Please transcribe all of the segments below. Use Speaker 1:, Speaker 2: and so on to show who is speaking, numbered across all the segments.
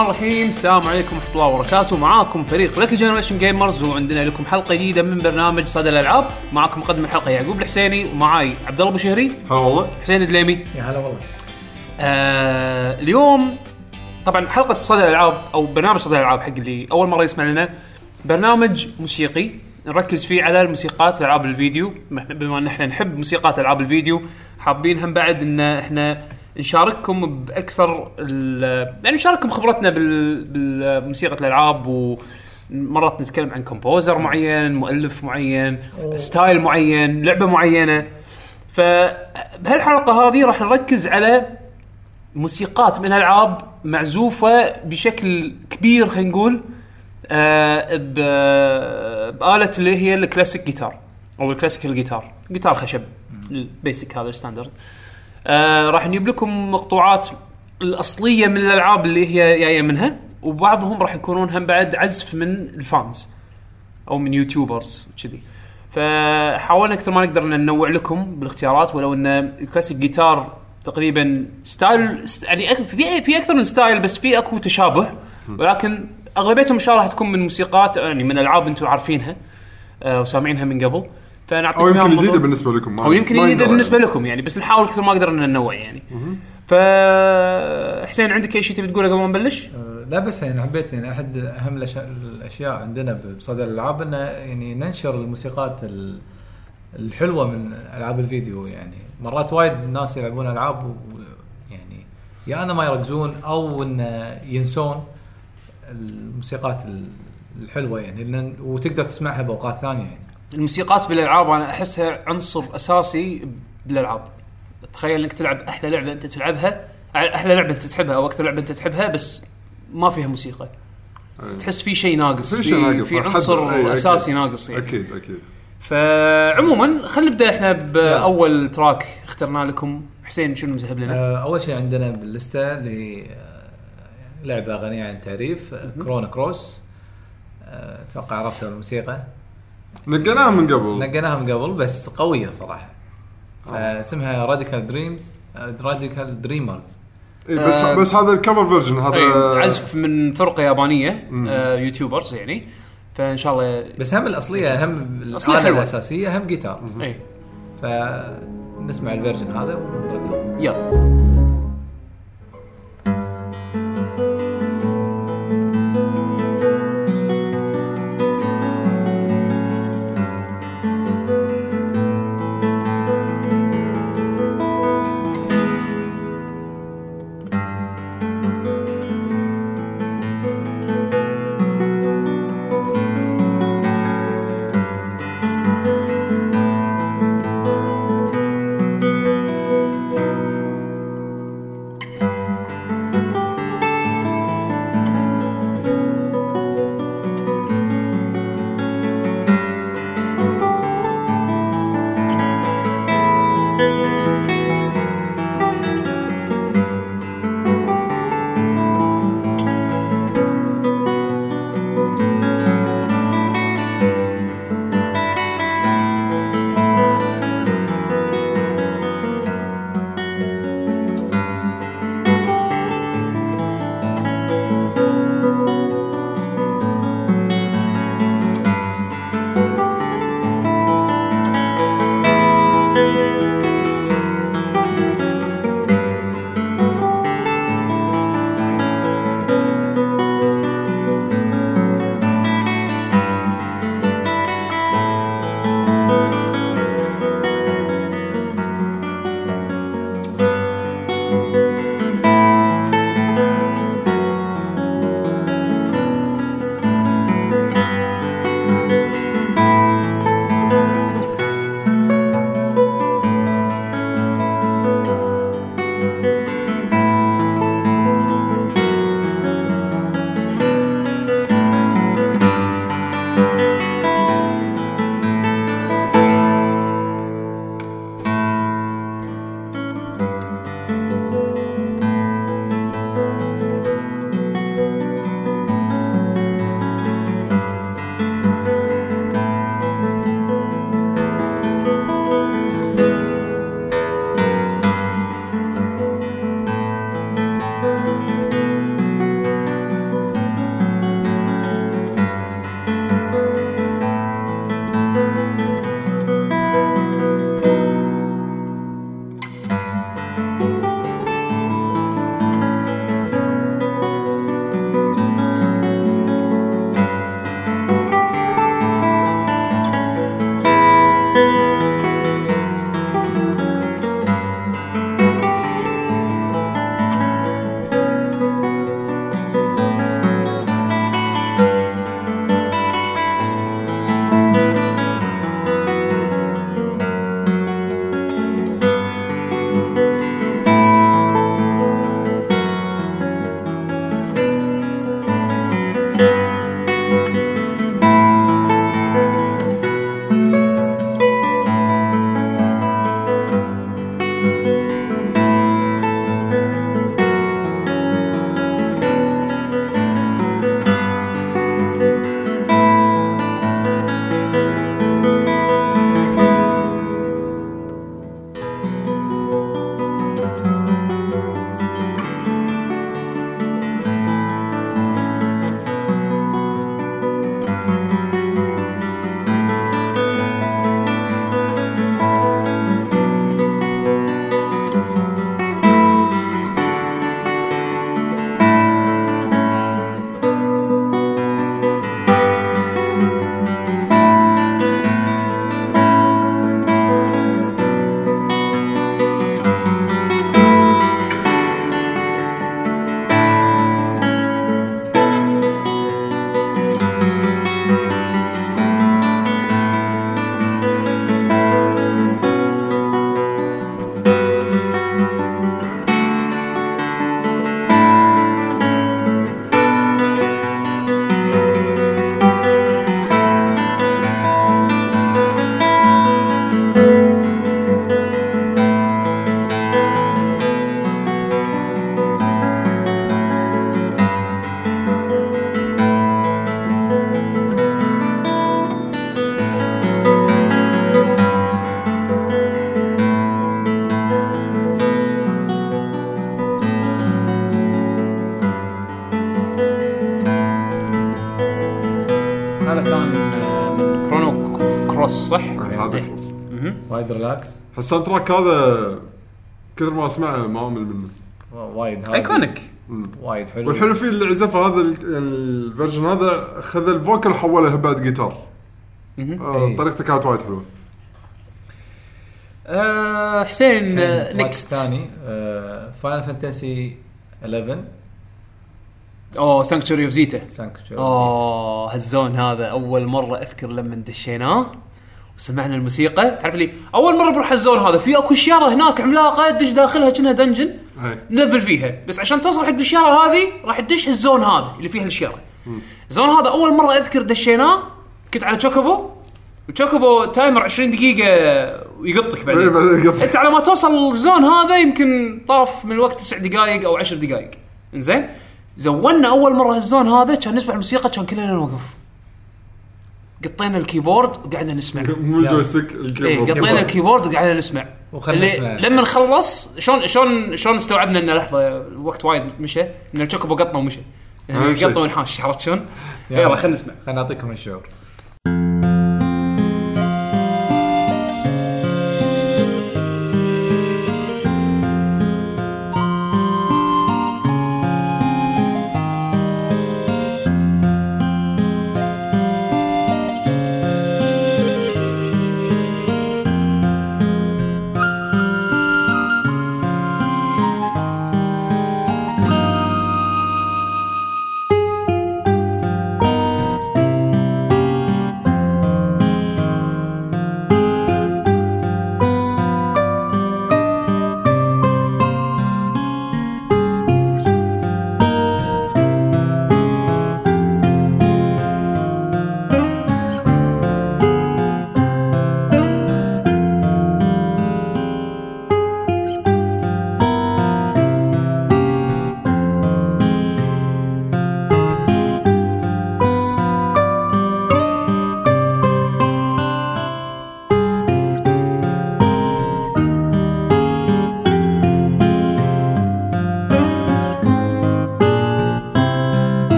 Speaker 1: بسم الله الرحمن الرحيم. السلام عليكم ورحمة الله وبركاته. معاكم فريق لك Generation Gamers وعندنا لكم حلقة جديدة من برنامج صدى الألعاب. معاكم مقدم الحلقة يعقوب الحسيني ومعاي عبد الله أبو شهري.
Speaker 2: هلا والله.
Speaker 1: حسين الدليمي.
Speaker 3: يا هلا والله.
Speaker 1: آه اليوم طبعا حلقة صدى الألعاب أو برنامج صدى الألعاب حق اللي أول مرة يسمع لنا برنامج موسيقي نركز فيه على الموسيقات العاب الفيديو. بما إن إحنا نحب موسيقات ألعاب الفيديو حابين هم بعد إن إحنا نشارككم بأكثر يعني نشارككم خبرتنا بال- بالموسيقى الألعاب ومرات نتكلم عن composer معين مؤلف معين style معين لعبة معينة. فبهالحلقة هذه راح نركز على موسيقات من الألعاب معزوفة بشكل كبير خلينا نقول آه بآلة اللي هي ال classic guitar أو ال classical guitar جيتار خشب ال basic هذا ال standard آه راح نجيب لكم مقطوعات الأصلية من الألعاب اللي هي جاية منها وبعضهم راح يكونون هم بعد عزف من ال fans أو من YouTubers كذي. فحاولنا أكثر ما نقدر إن ننوع لكم بالاختيارات ولو إن ال classic guitar تقريبا style ست- يعني في في أكثر من style بس في أكو تشابه. ولكن أغلبيتهم إن شاء الله راح تكون من موسيقات يعني من ألعاب أنتم عارفينها آه وسامعينها من قبل. فنعطيكم أو
Speaker 2: يمكن جديدة بالنسبة لكم. ما
Speaker 1: أو يمكن
Speaker 2: جديدة
Speaker 1: بالنسبة
Speaker 2: يعني.
Speaker 1: لكم يعني بس نحاول كثر ما قدرنا ننوع يعني. ف حسين عندك أي شيء تبي تقوله قبل ما نبلش؟
Speaker 3: آه، لا بس يعني حبيت يعني أحد أهم الأشياء- الأشياء عندنا بصدى الألعاب إنه يعني ننشر الموسيقات ال- الحلوة من ألعاب الفيديو يعني. مرات وايد ناس يلعبون ألعاب ويعني يا أنا ما يركزون أو إن ينسون الموسيقات ال- الحلوة يعني. لأن وتقدر تسمعها بأوقات ثانية يعني.
Speaker 1: الموسيقات بالألعاب أنا أحسها عنصر أساسي بالألعاب. تخيل إنك تلعب أحلى لعبة أنت تلعبها أحلى لعبة أنت تحبها أو أكثر لعبة أنت تحبها بس ما فيها موسيقى. تحس في شيء ناقص
Speaker 2: في شيء ناقص
Speaker 1: في عنصر
Speaker 2: أي، أكيد.
Speaker 1: أساسي ناقص يعني.
Speaker 2: أكيد أكيد.
Speaker 1: فعموما خلينا نبدأ إحنا بأول تراك اخترنا لكم. حسين شنو مذهب لنا؟
Speaker 3: آه، أول شيء عندنا باللستة اللي آه، لعبة غنية عن التعريف Chrono Cross. آه، أتوقع عرفتها الموسيقى
Speaker 2: نقيناها من قبل.
Speaker 3: نقيناها من قبل بس قوية صراحة. اسمها Radical Dreams Radical
Speaker 2: Dreamers بس
Speaker 1: آه،
Speaker 2: بس هذا ال cover
Speaker 1: version
Speaker 2: هذا
Speaker 1: عزف من فرقة يابانية آه YouTubers يعني. فإن شاء الله
Speaker 3: بس هم الأصلية هم
Speaker 1: الأصلية
Speaker 3: الآلة
Speaker 1: حلوة.
Speaker 3: الأساسية هم جيتار
Speaker 1: إي.
Speaker 3: فنسمع الفيرجن هذا ونرد.
Speaker 1: يلا. ال
Speaker 2: soundtrack هذا كثر ما أسمعه ما امل منه.
Speaker 3: وايد هادي.
Speaker 1: iconic
Speaker 3: وايد حلو.
Speaker 2: والحلو فيه اللي عزفه هذا ال- ال version هذا خذ ال vocal حوله بعد جيتار. آه،
Speaker 3: إيه.
Speaker 2: طريقته كانت وايد حلوة.
Speaker 1: آه، حسين next
Speaker 3: الثاني Final Fantasy 11
Speaker 1: أوه Sanctuary of Zi'Tah
Speaker 3: Sanctuary
Speaker 1: أوه هال zone هذا أول مرة أذكر لما دشيناه. وسمعنا الموسيقى. تعرف لي أول مرة بروح ال zone هذا في أكو شيرة هناك عملاقة تدش داخلها كأنها dungeon
Speaker 2: أي.
Speaker 1: نلفل فيها. بس عشان توصل حق الشيرة هذه راح تدش ال zone هذا اللي فيها الشيرة ال zone هذا أول مرة أذكر دشيناه كنت على Chocobo و Chocobo timer 20 دقيقة ويقطك
Speaker 2: إيه،
Speaker 1: بعدين
Speaker 2: يقطع.
Speaker 1: أنت على ما توصل ال zone هذا يمكن طاف من الوقت 9 دقائق أو 10 دقائق إنزين؟ زونا أول مرة ال zone هذا كان نسمع الموسيقى كان كلنا نوقف. قطينا ال keyboard وقعدنا نسمع.
Speaker 2: مو ال
Speaker 1: joystick
Speaker 2: إيه ال keyboard.
Speaker 1: قطينا ال keyboard وقعدنا نسمع. اللي
Speaker 3: نسمع.
Speaker 1: لما نخلص شلون شلون شلون استوعبنا ان لحظة الوقت وايد مشى إن ال Chocobo قطنا ومشى. يعني. قطنا ونحاش عرفت شلون؟ يلا. خلينا نسمع.
Speaker 3: خلينا نعطيكم الشعور.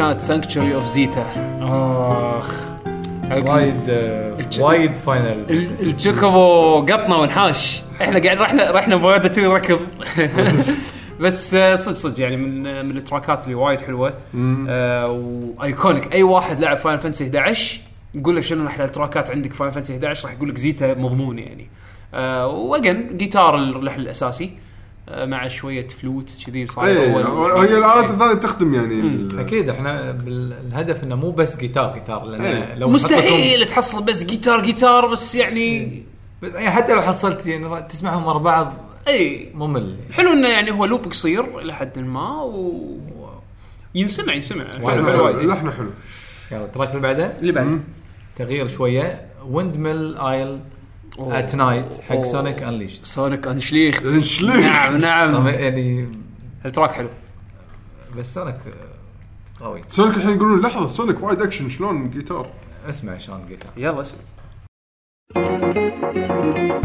Speaker 1: كانت Sanctuary of Zi'Tah آخ.
Speaker 3: وايد آه، وايد Final
Speaker 1: ال- ال Chocobo قطنا ونحاش. إحنا قاعد رحنا رحنا بوادة ركض بس آه، صدق صدق يعني من آه، من التراكات اللي وايد حلوة. آه، و iconic. أي واحد لعب Final Fantasy 11 يقول له شنو أحلى التراكات عندك Final Fantasy 11 راح يقول لك Zi'Tah مضمون يعني. آه، و again جيتار اللحن الأساسي. آه، مع شوية فلوت كذي صاير
Speaker 2: اي
Speaker 1: هو-
Speaker 2: هي الآلات الثانية تخدم يعني
Speaker 3: أكيد إحنا الهدف إنه مو بس جيتار جيتار لأن
Speaker 2: إيه.
Speaker 3: لو
Speaker 1: مستحيل تحصل بس جيتار جيتار بس يعني
Speaker 3: بس يعني حتى لو حصلت يعني تسمعهم ورا بعض
Speaker 1: إي.
Speaker 3: ممل.
Speaker 1: حلو إنه يعني هو loop قصير إلى حد ما و ينسمع ينسمع.
Speaker 3: لحنة.
Speaker 2: حلو
Speaker 3: يلا ال track اللي بعده؟
Speaker 1: اللي بعد.
Speaker 3: تغيير شوية. Windmill
Speaker 1: Isle.
Speaker 3: at night حق. Sonic Unleashed
Speaker 1: Sonic انشليخ
Speaker 2: انشليخ.
Speaker 1: نعم نعم.
Speaker 3: يعني
Speaker 1: ال track حلو.
Speaker 3: بس Sonic آه، قوي.
Speaker 2: Sonic الحين يقولون لحظة Sonic وايد اكشن شلون جيتار
Speaker 3: اسمع شلون جيتار
Speaker 1: يلا اسمع. آه،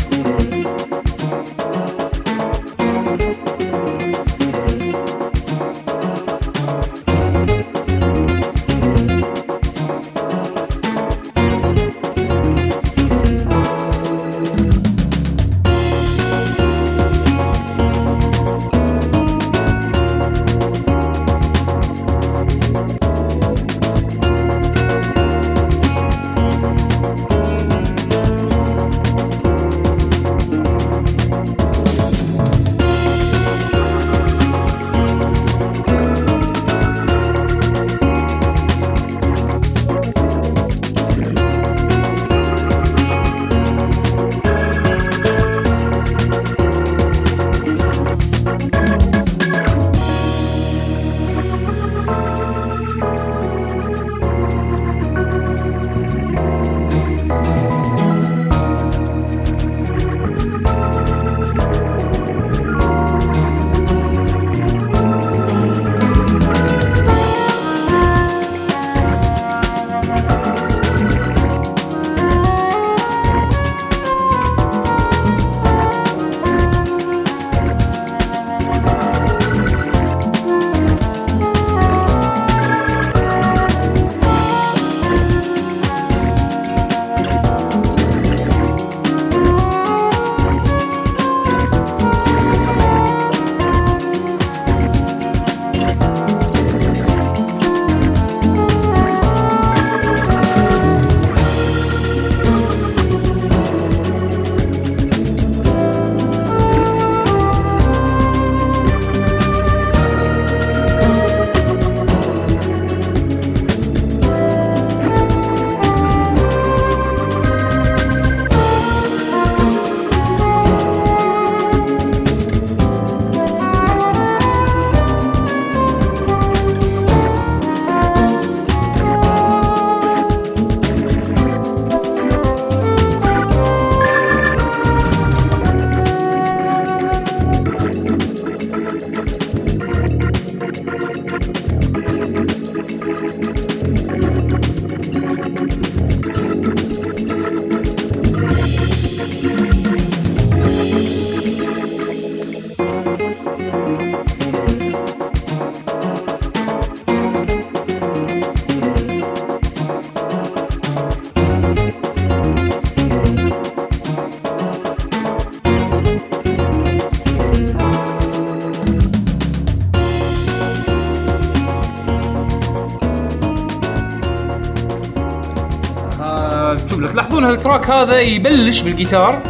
Speaker 1: تلاحظون ها ال track هذا يبلش بالجيتار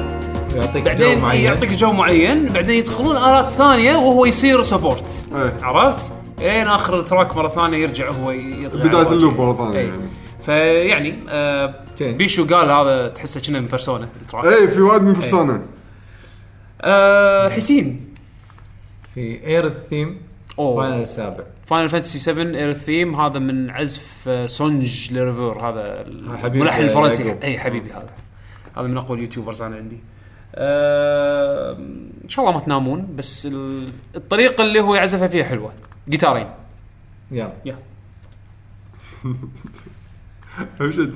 Speaker 3: يعطيك
Speaker 1: بعدين
Speaker 3: جو معين.
Speaker 1: يعطيك جو معين بعدين يدخلون آلات ثانية وهو يصير support
Speaker 2: إيه
Speaker 1: عرفت؟ لين آخر ال track مرة ثانية يرجع هو يطغى على
Speaker 2: بداية.
Speaker 1: ال
Speaker 2: loop مرة ثانية
Speaker 1: إيه.
Speaker 2: يعني
Speaker 1: فيعني آه. بيشو قال هذا تحسه كنا من Persona ال
Speaker 2: track إيه في وايد من Persona
Speaker 1: آه حسين
Speaker 3: في اير الثيم. Final السابع
Speaker 1: Final Fantasy 7 Aerith theme هذا من عزف سونج ليرفور هذا الملحن الفرنسي. اي حبيبي هذا. هذا من أقوى ال YouTubers أنا عندي. إن شاء الله ما تنامون بس ال- الطريقة اللي هو يعزفها فيها حلوة. جيتارين.
Speaker 3: يلا.
Speaker 1: yeah.
Speaker 2: أبشر.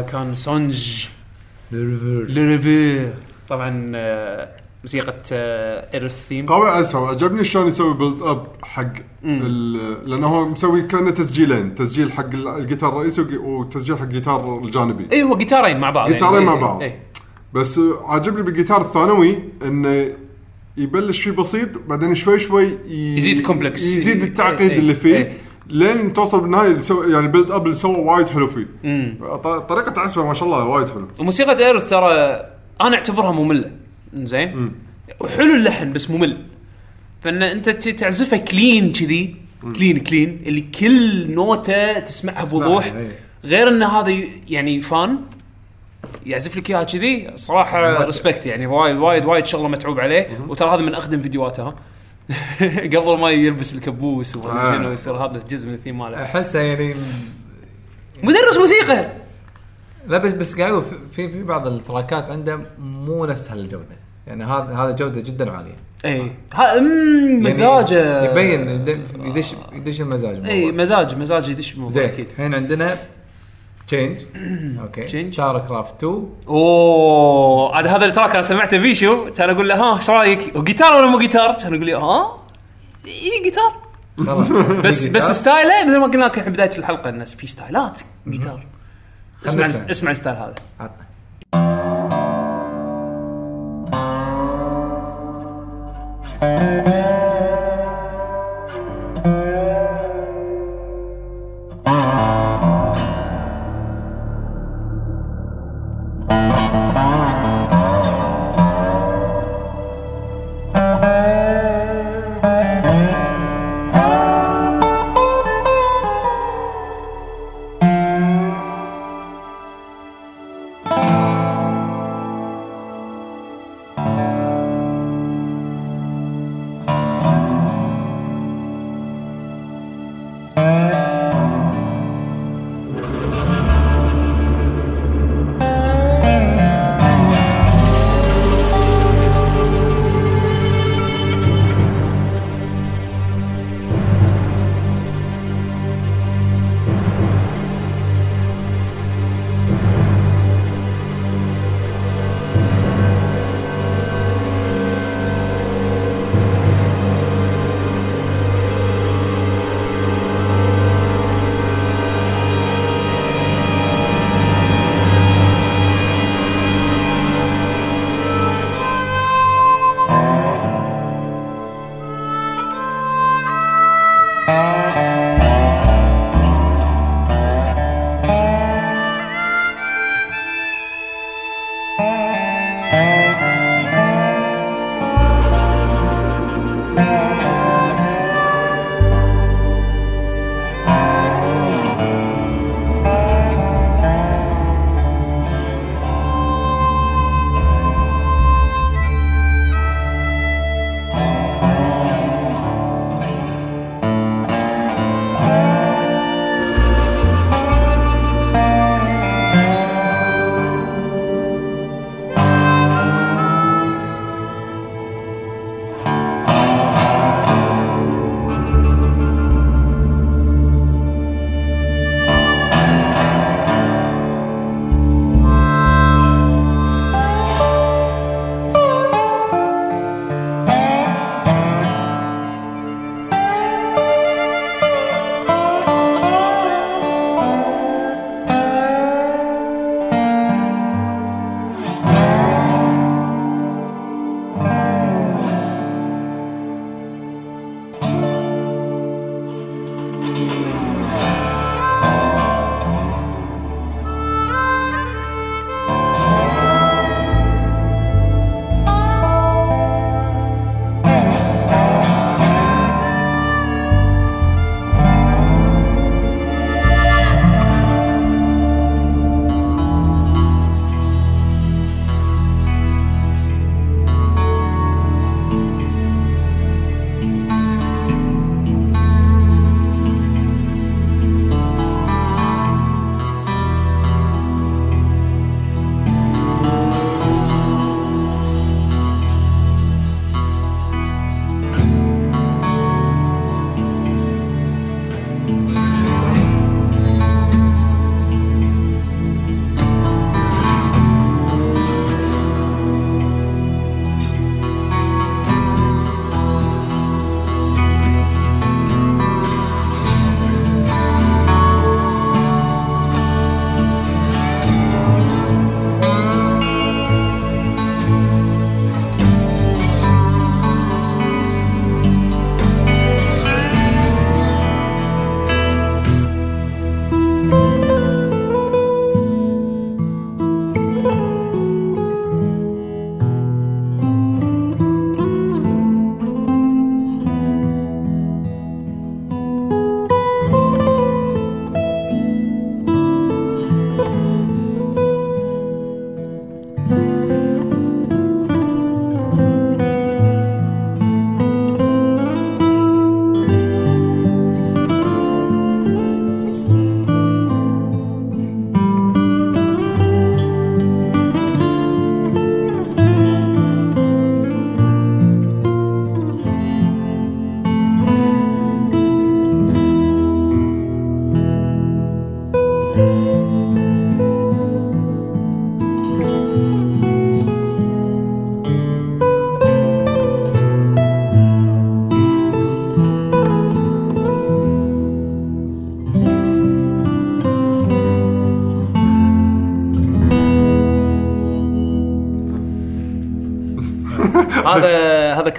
Speaker 1: هذا كان سونج لريفير طبعا آه، موسيقى Aerith theme
Speaker 2: قوي أسف عجبني شلون يسوي build up حق لأنه هو مسوي كأنه تسجيلين تسجيل حق ال- الجيتار الرئيسي وتسجيل حق الجيتار الجانبي
Speaker 1: اي هو جيتارين مع بعض
Speaker 2: جيتارين
Speaker 1: يعني.
Speaker 2: مع بعض.
Speaker 1: إيه.
Speaker 2: بس عاجبني بالجيتار الثانوي إنه يبلش فيه بسيط بعدين شوي شوي ي-
Speaker 1: يزيد complex.
Speaker 2: يزيد التعقيد
Speaker 1: إيه،
Speaker 2: اللي فيه
Speaker 1: إيه.
Speaker 2: لين توصل بالنهاية يعني ال build up اللي سوى وايد حلو فيه. طريقة عزفه ما شاء الله وايد حلو.
Speaker 1: وموسيقى Aerith ترى أنا أعتبرها مملة. زين وحلو اللحن بس ممل. فإن أنت ت- تعزفها clean كذي clean clean اللي كل نوتة تسمعها بوضوح.
Speaker 3: إيه.
Speaker 1: غير إن هذا يعني fan يعزف لك إياها كذي. صراحة respect يعني. وايد وايد وايد شغلة متعوب عليه. وترى هذا من أقدم فيديوهاته. ها قبل ما يلبس الكبوس وما
Speaker 2: آه.
Speaker 1: شنو يصير هذا جزء من الثيم ماله.
Speaker 3: أحسه يعني
Speaker 1: مدرس موسيقى!
Speaker 3: لا بس بس قاعد في في بعض التراكات عنده مو نفس هالجودة. يعني هذا هذا جودة جدا عالية.
Speaker 1: إي. ها
Speaker 3: يعني
Speaker 1: مزاجه.
Speaker 3: يبين يد- يدش يدش المزاج إي.
Speaker 1: مزاج مزاج يدش
Speaker 3: زين
Speaker 1: أكيد.
Speaker 3: الحين عندنا change أوكي
Speaker 1: change.
Speaker 3: StarCraft 2
Speaker 1: اوه عاد هذا ال track أنا سمعته بيشو كان أقول له ها إيش رأيك؟ وجيتار ولا مو جيتار؟ كان يقول لي ها اي جيتار
Speaker 3: خلاص
Speaker 1: بس بس
Speaker 3: جيتار.
Speaker 1: ستايله مثل ما قلنا لك في بداية الحلقة انه في ستايلات جيتار اسمع
Speaker 3: نسمع.
Speaker 1: اسمع ال style هذا
Speaker 3: عطنا.
Speaker 1: هذا هذا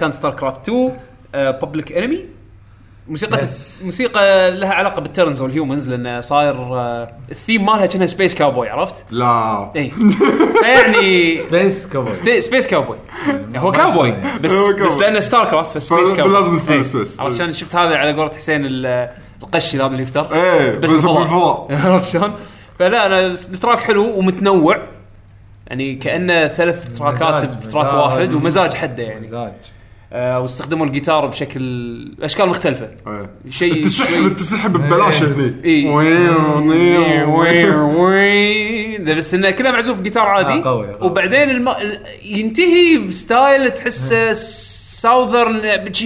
Speaker 1: كان StarCraft 2 Public Enemy موسيقى
Speaker 3: Yes.
Speaker 1: موسيقى لها علاقة بال Terrans وال humans لأنه صاير آه، الثيم مالها كأنها space cowboy عرفت؟
Speaker 2: لا
Speaker 1: اي فيعني
Speaker 3: space كوبر
Speaker 1: ستي- space cowboy هو
Speaker 3: ما
Speaker 1: كاوبوي
Speaker 3: يعني.
Speaker 1: بس
Speaker 2: كاوبوي.
Speaker 1: بس لأنه StarCraft ف
Speaker 2: space
Speaker 1: cowboy
Speaker 2: space-
Speaker 1: إي.
Speaker 2: space.
Speaker 1: عرفت شلون شفت هذا على قولة حسين ال- القش هذا اللي يفتر
Speaker 2: إيه بس بالفضاء
Speaker 1: عرفت شلون؟ فلا أنا ال track حلو ومتنوع يعني كأنه ثلاث تراكات ب
Speaker 3: track.
Speaker 1: واحد ومزاج حده يعني
Speaker 3: مزاج
Speaker 1: واستخدموا الجيتار بشكل أشكال مختلفة
Speaker 2: إيه.
Speaker 1: شيء
Speaker 2: التسحب
Speaker 1: شيء-
Speaker 2: التسحب ببلاش هني
Speaker 1: إيه.
Speaker 2: new.
Speaker 1: ده بس إنه كله معزوف جيتار عادي
Speaker 3: آه، قوي،.
Speaker 1: وبعدين الم... ينتهي ب style تحسه southern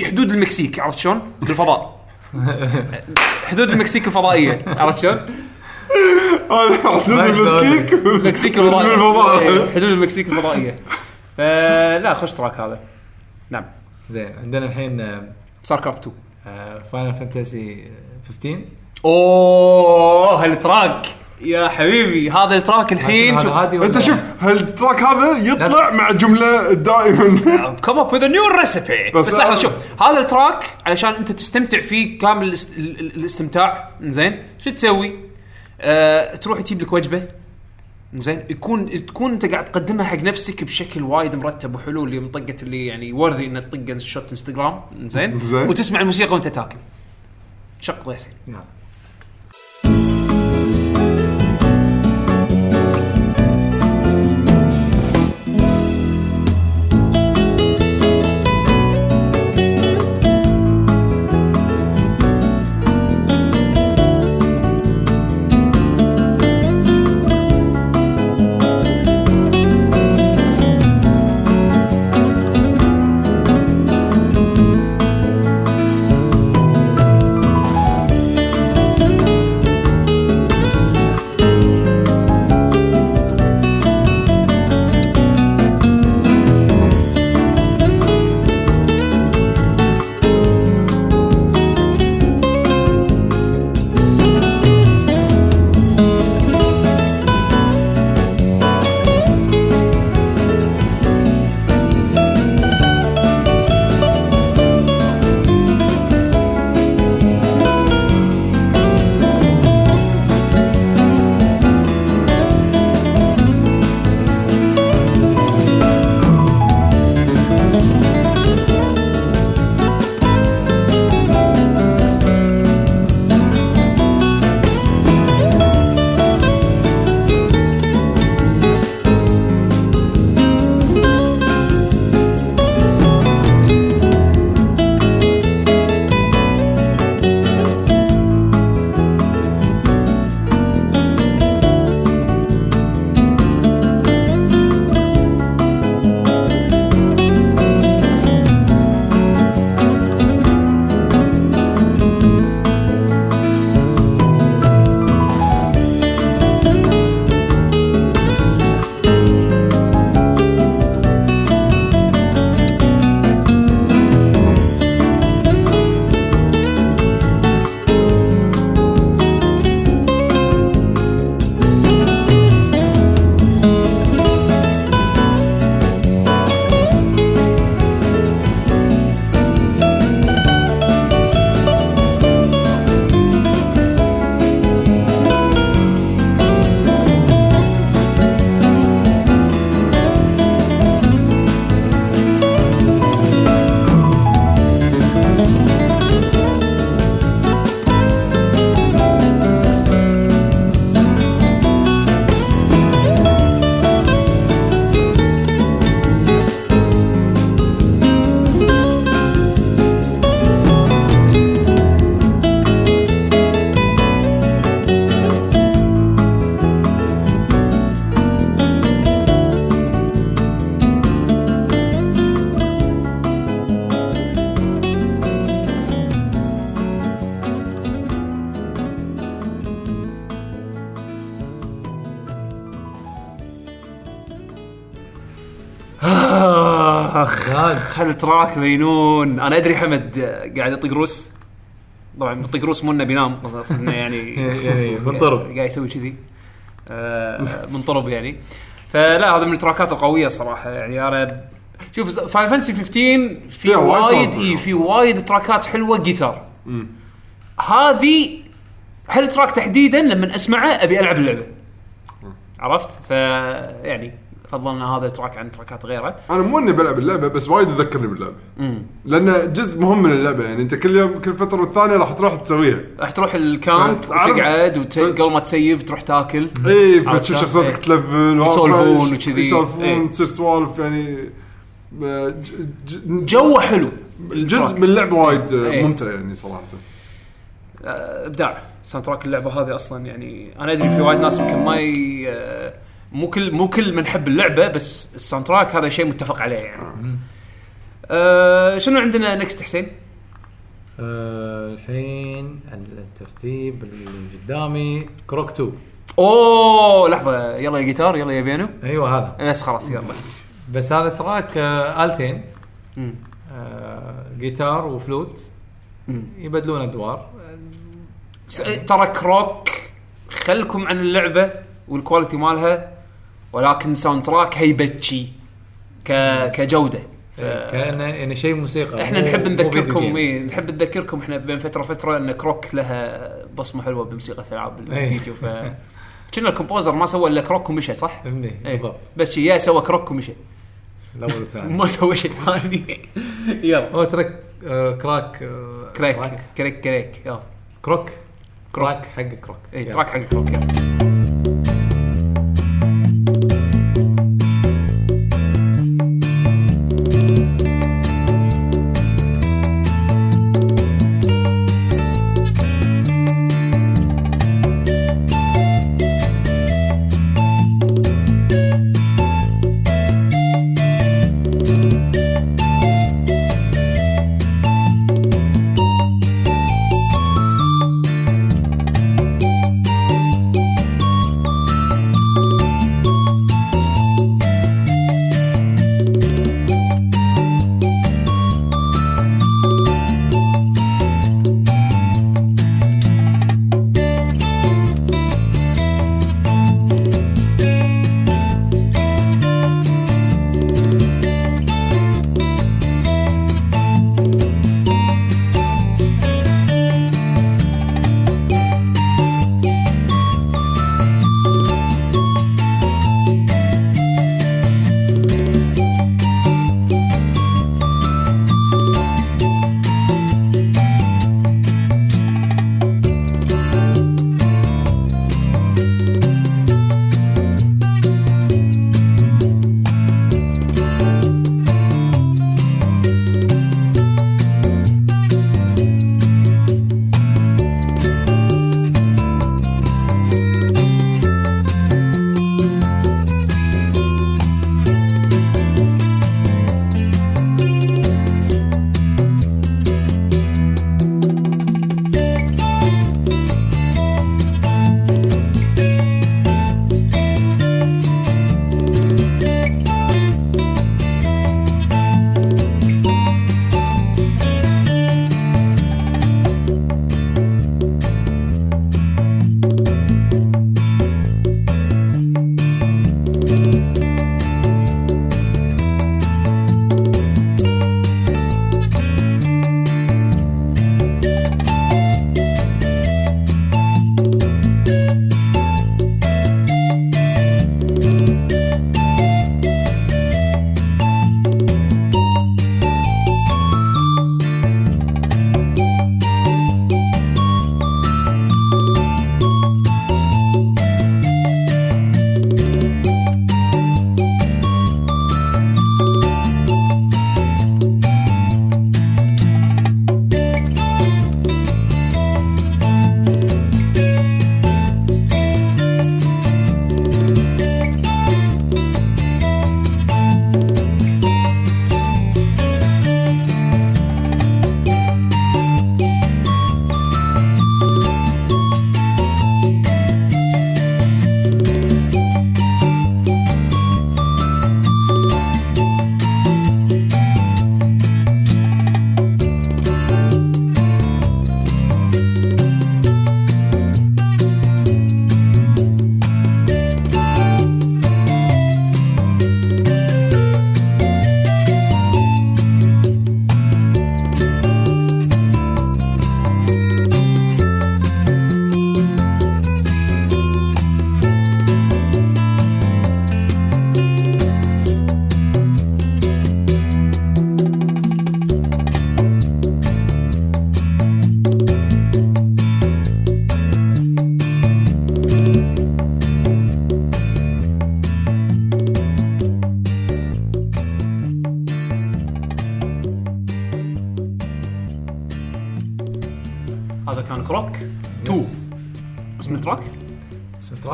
Speaker 1: حدود المكسيك عرفت شلون؟ بالفضاء حدود المكسيك الفضائية عرفت شلون؟
Speaker 2: حدود
Speaker 1: المكسيك
Speaker 2: بس الفضائية.
Speaker 1: إيه، حدود المكسيك الفضائية فلا خوش track هذا نعم
Speaker 3: زين عندنا الحين
Speaker 1: StarCraft 2
Speaker 3: Final Fantasy 15
Speaker 1: أوه ها ال track يا حبيبي هذا ال track
Speaker 3: الحين
Speaker 1: شوف.
Speaker 3: أنت شوف
Speaker 2: ها ال track هذا يطلع مع جملة دائما؟
Speaker 1: come up with new recipe
Speaker 2: بس
Speaker 1: بس
Speaker 2: لحظة
Speaker 1: شوف. هذا ال track علشان أنت تستمتع فيه كامل الاست... ال- ال- الاستمتاع. زين شو تسوي؟ آه، تروح تجيب لك وجبة. زين يكون تكون انت قاعد تقدمها حق نفسك بشكل وايد مرتب وحلو اللي منطقه اللي يعني worthy إنك تطق شوت انستغرام زين؟
Speaker 2: زين.
Speaker 1: وتسمع الموسيقى وأنت تاكل. شق يا حسين
Speaker 3: نعم. زاد
Speaker 1: هذا track مجنون أنا أدري حمد قاعد يطق روس. طبعا يطق روس مو إنه بينام إنه يعني
Speaker 3: يعني منطرب.
Speaker 1: قاعد يسوي كذي. آه، منطرب يعني. فلا هذا من التراكات القوية الصراحه يعني. أنا شوف Final Fantasy 15 في
Speaker 2: وايد.
Speaker 1: اي في وايد تراكات حلوة جيتار هذه ها ال track تحديدا لما أسمعه أبي ألعب اللعبة؟ عرفت؟ ف يعني فضلنا هذا ال track عن تراكات غيره
Speaker 2: أنا مو إني بلعب اللعبة بس وايد تذكرني باللعبة لأنه جزء مهم من اللعبة يعني أنت كل يوم كل فترة والثانية راح تروح تسويها
Speaker 1: راح تروح ال camp
Speaker 2: عرفت.
Speaker 1: تقعد وت- قبل ما تسيف تروح تاكل إي
Speaker 2: فتشوف؟ شخصيتك
Speaker 1: إيه.
Speaker 2: تلفل
Speaker 1: يسولفون وكذي.
Speaker 2: يسولفون
Speaker 1: إيه.
Speaker 2: تصير سوالف يعني ج-
Speaker 1: جو حلو
Speaker 2: جزء. من اللعبة وايد
Speaker 1: إيه.
Speaker 2: ممتع يعني صراحة
Speaker 1: آه، إبداع soundtrack اللعبة هذه أصلا يعني أنا أدري في وايد ناس يمكن ما ي... مو كل مو كل من حب اللعبة بس ال soundtrack هذا شيء متفق عليه يعني. آه شنو عندنا next حسين؟
Speaker 3: آه، الحين الترتيب اللي قدامي Croc 2
Speaker 1: أوه لحظة يلا يا جيتار يلا يا بيانو
Speaker 3: أيوه هذا.
Speaker 1: بس خلاص يلا.
Speaker 3: بس هذا track آه، التين. آه، جيتار وفلوت. يبدلون أدوار.
Speaker 1: س- ترى Croc خلكم عن اللعبة وال quality مالها ولكن soundtrack هيبتشي ك... كجودة. ف...
Speaker 3: كأنه يعني شيء موسيقى. إحنا
Speaker 1: نحب نذكركم
Speaker 3: جيمز.
Speaker 1: اي نحب نذكركم إحنا بين فترة فتره إن Croc لها بصمة حلوة بموسيقى ألعاب
Speaker 3: إيه.
Speaker 1: الفيديو ف كنا ال composer ما سوى إلا Croc ومشى صح؟ إيه.
Speaker 3: بالضبط.
Speaker 1: بس شي يا سوى Croc ومشى.
Speaker 3: الأول والثاني.
Speaker 1: ما سوى شيء ثاني. يلا.
Speaker 3: هو ترك آه، كراك آه،
Speaker 1: كريك كريك كريك يلا.
Speaker 3: كروك كراك. حق كروك
Speaker 1: اي. تراك حق كروك يلا.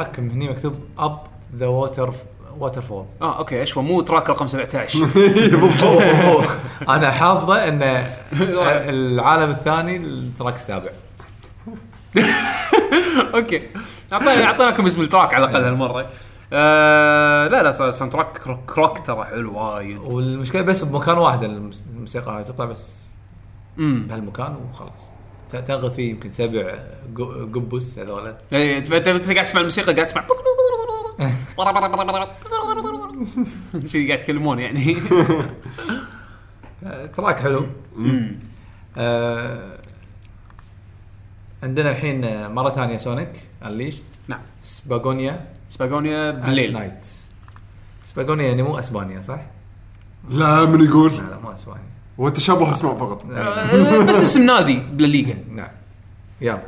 Speaker 3: ال track هني مكتوب Up the water waterfall
Speaker 1: آه أوكي اشوى مو track رقم 17
Speaker 3: أنا حافظة إن العالم الثاني ال track السابع.
Speaker 1: أوكي. اعطينا أعطيناكم اسم ال track على الأقل هالمرة. آه لا لا soundtrack Croc, ترى حلو وايد.
Speaker 3: والمشكلة بس بمكان واحد الموس- الموسيقى هاي تطلع بس
Speaker 1: امم
Speaker 3: بهالمكان وخلاص. تاخذ فيه يمكن سبع Gobbos هذول.
Speaker 1: إيه، انت أنت قاعد تسمع الموسيقى؟ قاعد تسمع شي قاعد يتكلمون يعني.
Speaker 3: آه، track حلو. آه عندنا الحين مرة ثانية Sonic Unleashed
Speaker 1: نعم.
Speaker 3: Spagonia
Speaker 1: Spagonia بالليل.
Speaker 3: night Spagonia يعني مو أسبانيا صح؟
Speaker 2: لا من يقول.
Speaker 3: لا لا مو أسبانيا.
Speaker 2: هو تشابه اسماء فقط.
Speaker 1: بس اسم نادي بالليغا
Speaker 3: نعم. يلا.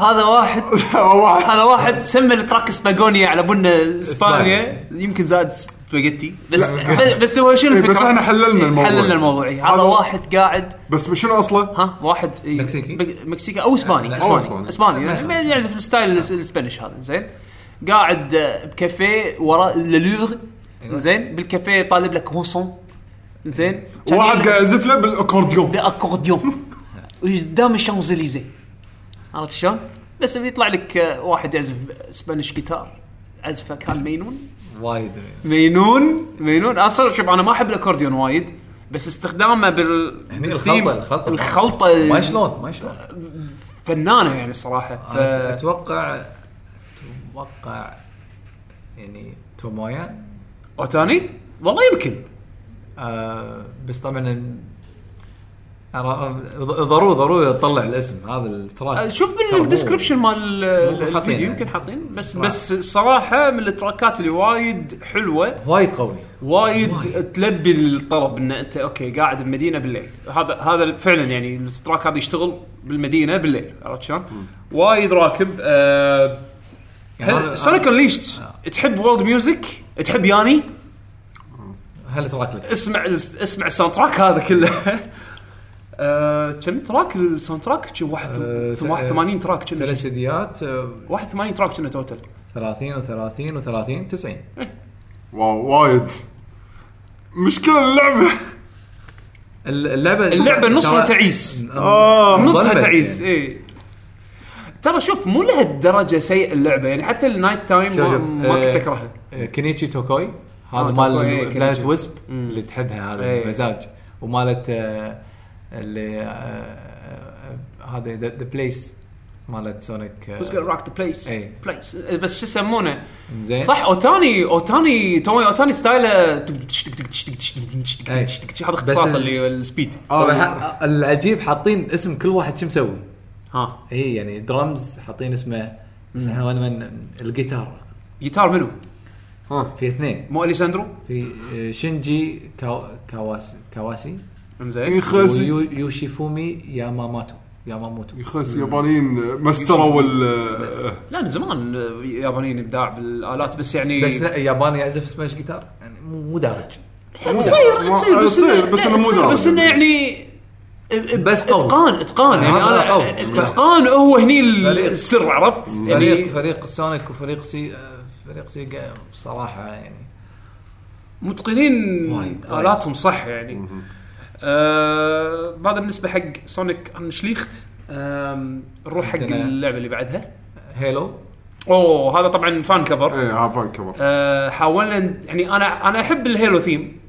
Speaker 1: هذا واحد. هذا واحد. سمى ال track Spagonia على بنا إسبانيا. يمكن زاد سباجيتي بس. بس هو شنو
Speaker 2: إيه،
Speaker 1: الفكرة؟
Speaker 2: بس إحنا حللنا الموضوع.
Speaker 1: حللنا الموضوع. إيه. هذا واحد. قاعد.
Speaker 2: بس شنو أصله؟
Speaker 1: ها؟ واحد إيه،
Speaker 3: مكسيكي؟
Speaker 1: مكسيكي.
Speaker 2: أو
Speaker 1: إسباني.
Speaker 2: إسباني.
Speaker 1: إسباني. يعني يعزف ال style الس- ال Spanish هذا. زين. قاعد بكافيه وراء اللوفر زين. بالكافيه طالب لك كروسون زين.
Speaker 2: واحد قاعد يعزف له بالأكورديون.
Speaker 1: باكورديون قدام الشانزليزيه عرفت شلون؟ بس بيطلع لك آه، واحد يعزف Spanish guitar عزفه كان مينون.
Speaker 3: وايد
Speaker 1: مينون. مينون؟ أصلا شوف أنا ما أحب الأكورديون وايد بس استخدامه بال
Speaker 3: هني
Speaker 1: بال theme-
Speaker 3: الخلطة- الخلطة.
Speaker 1: الخلطة
Speaker 3: ما شلون؟ ما شلون؟
Speaker 1: فنانة يعني الصراحه ف...
Speaker 3: أتوقع أتوقع يعني تومويا
Speaker 1: اوتاني والله يمكن.
Speaker 3: آه بس طبعا ضروري ضروري تطلع الاسم. هذا ال track.
Speaker 1: آه، شوف
Speaker 3: ترى مو-
Speaker 1: بال
Speaker 3: description مال
Speaker 1: الفيديو. يمكن حاطين. بس
Speaker 3: صراحة.
Speaker 1: بس الصراحه من التراكات اللي وايد حلوة
Speaker 3: وايد قوي.
Speaker 1: وايد
Speaker 3: وايد.
Speaker 1: تلبي الطلب إن أنت أوكي قاعد بمدينة بالليل. هذا هذا فعلا يعني ال track هذا يشتغل بالمدينة بالليل عرفت شلون؟ وايد راكب. آه
Speaker 3: يعني
Speaker 1: Sonic Unleashed تحب world music تحب ياني
Speaker 3: هل track لك؟
Speaker 1: اسمع اسمع ال soundtrack هذا كله. آه، كم track ال soundtrack؟ شي واحد
Speaker 3: آه،
Speaker 1: 81 track كنا
Speaker 3: ثلاث سيديات آه،
Speaker 1: 81 track كنا total
Speaker 3: 30 و30 و30 90
Speaker 2: واو وايد. مشكلة اللعبة.
Speaker 3: اللعبه
Speaker 1: اللعبة نصها تعيس.
Speaker 2: آه.
Speaker 1: نصها تعيس. اي ترى شوف مو لهالدرجة سيء اللعبة يعني حتى ال night
Speaker 3: time
Speaker 1: ما,
Speaker 3: آه،
Speaker 1: كنت أكرهها.
Speaker 3: آه، كينيتشي توكوي
Speaker 1: آه،
Speaker 3: هذا
Speaker 1: إيه،
Speaker 3: مال
Speaker 1: كينيتشي.
Speaker 3: Planet
Speaker 1: Wisp.
Speaker 3: اللي تحبها هذا
Speaker 1: إيه.
Speaker 3: المزاج ومالت آه، اللي آه، آه، هذا the place مالت Sonic آه،
Speaker 1: Who's gonna rock the place?
Speaker 3: إيه.
Speaker 1: place. بس شو يسمونه؟
Speaker 3: زين.
Speaker 1: صح اوتاني اوتاني تومي اوتاني ستايله
Speaker 3: إيه.
Speaker 1: هذا اختصاص اللي ال
Speaker 3: speed
Speaker 2: آه.
Speaker 3: العجيب حاطين اسم كل واحد شو مسوي.
Speaker 1: ها.
Speaker 3: اي يعني درمز حاطين اسمه بس إحنا وين من الجيتار
Speaker 1: جيتار منو؟
Speaker 2: ها.
Speaker 3: في اثنين.
Speaker 1: مو اليساندرو؟
Speaker 3: في آه، شينجي كاو كاواسي كاواسي
Speaker 1: انزين
Speaker 2: يخس
Speaker 3: ويوشيفومي ياماماتو ياماموتو
Speaker 2: يخس يابانيين مسطروا ال
Speaker 1: لا من زمان اليابانيين ابداع بالآلات بس يعني
Speaker 3: بس لا ياباني يعزف smash guitar يعني مو مو دارج
Speaker 1: تصير تصير بس
Speaker 2: بس إنه مو دارج.
Speaker 1: بس إنه يعني
Speaker 3: بس قوي.
Speaker 1: اتقان إتقان يعني أنا
Speaker 3: قوي.
Speaker 1: الاتقان هو هني. السر عرفت؟
Speaker 3: فريق
Speaker 1: يعني
Speaker 3: فريق Sonic وفريق سي آه، فريق Sega بصراحه يعني
Speaker 1: متقنين. آلاتهم صح يعني آه هذا بالنسبة حق Sonic Unleashed آم، نروح حق اللعبة اللي بعدها.
Speaker 3: Halo
Speaker 1: أوه هذا طبعا fan cover.
Speaker 2: إيه ها fan cover.
Speaker 1: آه حاولنا يعني أنا أنا أحب ال Halo theme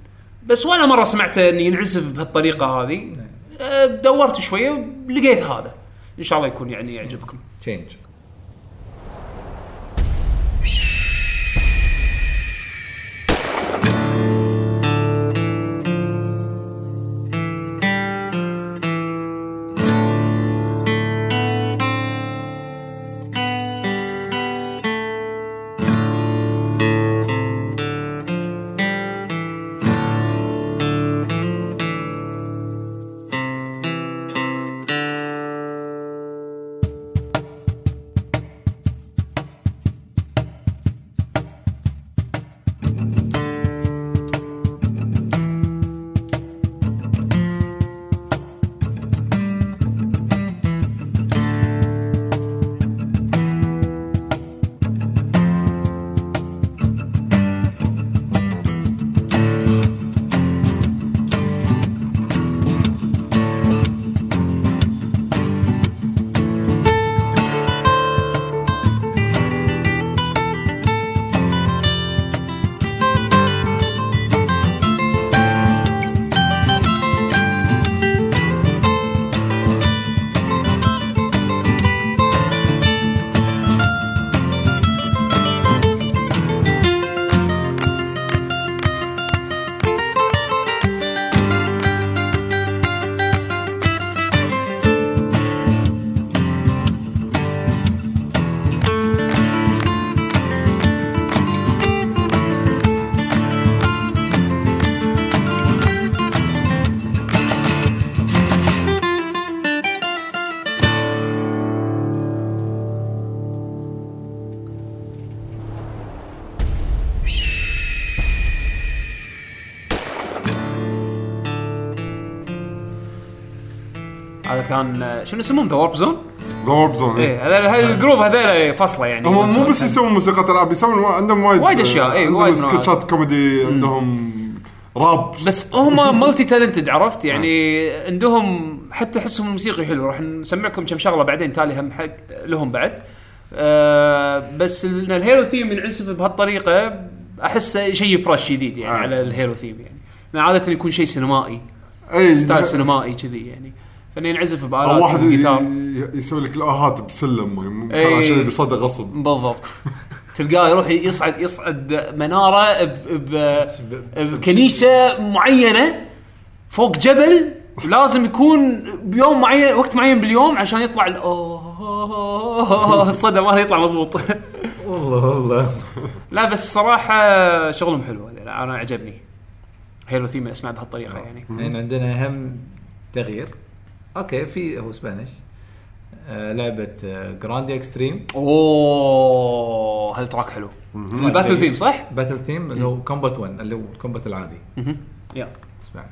Speaker 1: بس ولا مرة سمعته انه ينعزف بهالطريقة هذه. آه دورت شوية لقيت هذا. إن شاء الله يكون يعني يعجبكم.
Speaker 3: تشينج
Speaker 1: كان آه، شنو اسمهم the Warp Zone؟
Speaker 2: the Warp Zone
Speaker 1: إيه. هذا هذا ال group هذول فصله يعني
Speaker 2: هم مو بس. يسوون موسيقى العاب يسوون عندهم وايد
Speaker 1: وايد إيه،
Speaker 2: عندهم
Speaker 1: وايد
Speaker 2: سكتشات كوميدي عندهم راب
Speaker 1: بس هم multi-talented عرفت؟ يعني عندهم حتى احسهم الموسيقي حلو راح نسمعكم كم شغلة بعدين تالي هم حق لهم بعد. آه بس ان ال hero theme ينعزف بهالطريقة أحسه شيء fresh جديد يعني
Speaker 2: آه.
Speaker 1: على ال hero theme يعني. عادة يكون شيء سينمائي
Speaker 2: اي
Speaker 1: style سينمائي كذي يعني. فإنه ينعزف
Speaker 2: أو
Speaker 1: بالات
Speaker 2: واحد
Speaker 1: الجيتار.
Speaker 2: ي- يسوي لك الآهات بسلم
Speaker 1: إيه.
Speaker 2: عشان يبي صدى غصب.
Speaker 1: بالضبط. تلقاه يروح يصعد يصعد منارة ب ب بكنيسة معينة فوق جبل ولازم يكون بيوم معين وقت معين باليوم عشان يطلع الصدى ماله يطلع مضبوط.
Speaker 3: والله والله.
Speaker 1: لا بس صراحة شغلهم حلو. أنا عجبني. Halo theme أسمع بهالطريقة يعني.
Speaker 3: الحين عندنا اهم تغيير. أوكي في هو Spanish. آه، لعبة Grandia Xtreme
Speaker 1: أوه ها ال track حلو؟ ال battle theme صح؟
Speaker 3: battle theme اللي هو combat 1 اللي هو ال combat العادي.
Speaker 1: يا
Speaker 3: اسمع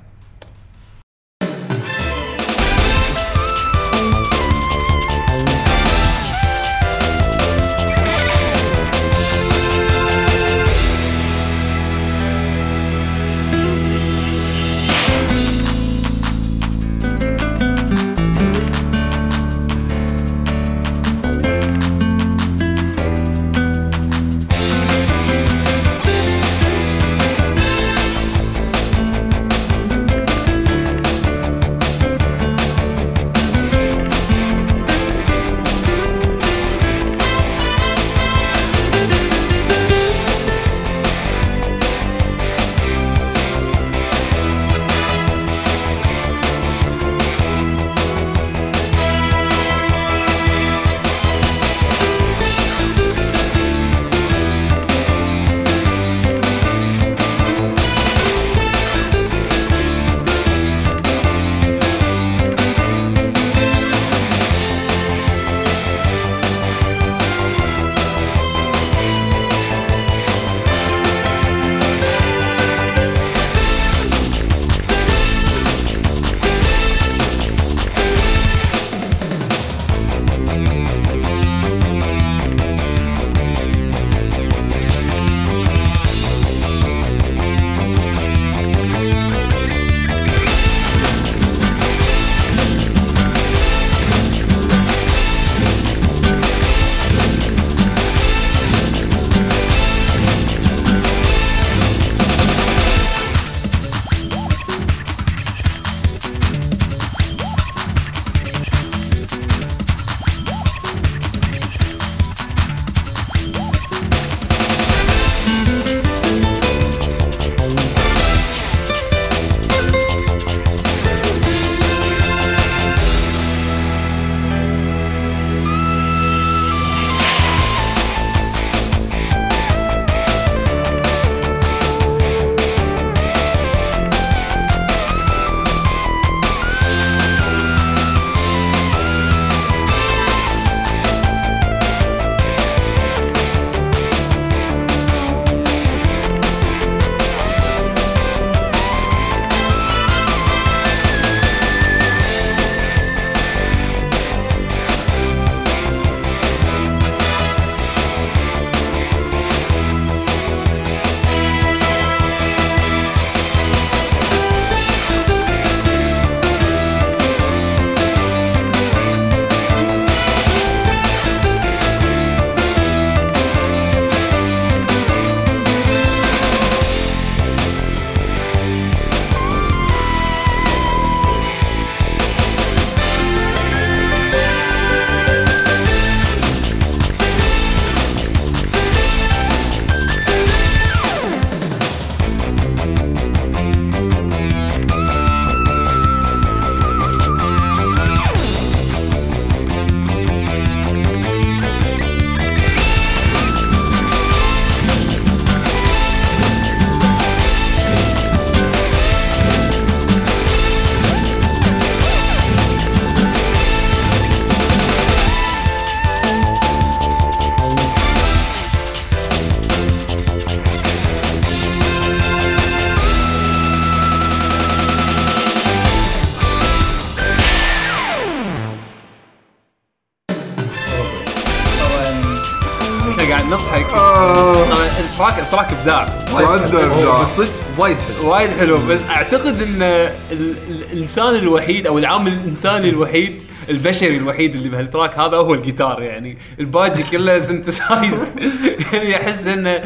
Speaker 3: وايد حلو
Speaker 1: بس أعتقد إن ال- ال- الإنسان الوحيد أو العامل الإنساني الوحيد البشري الوحيد اللي بها ال track هذا هو الجيتار يعني. الباجي كله synthesized يعني أحس إن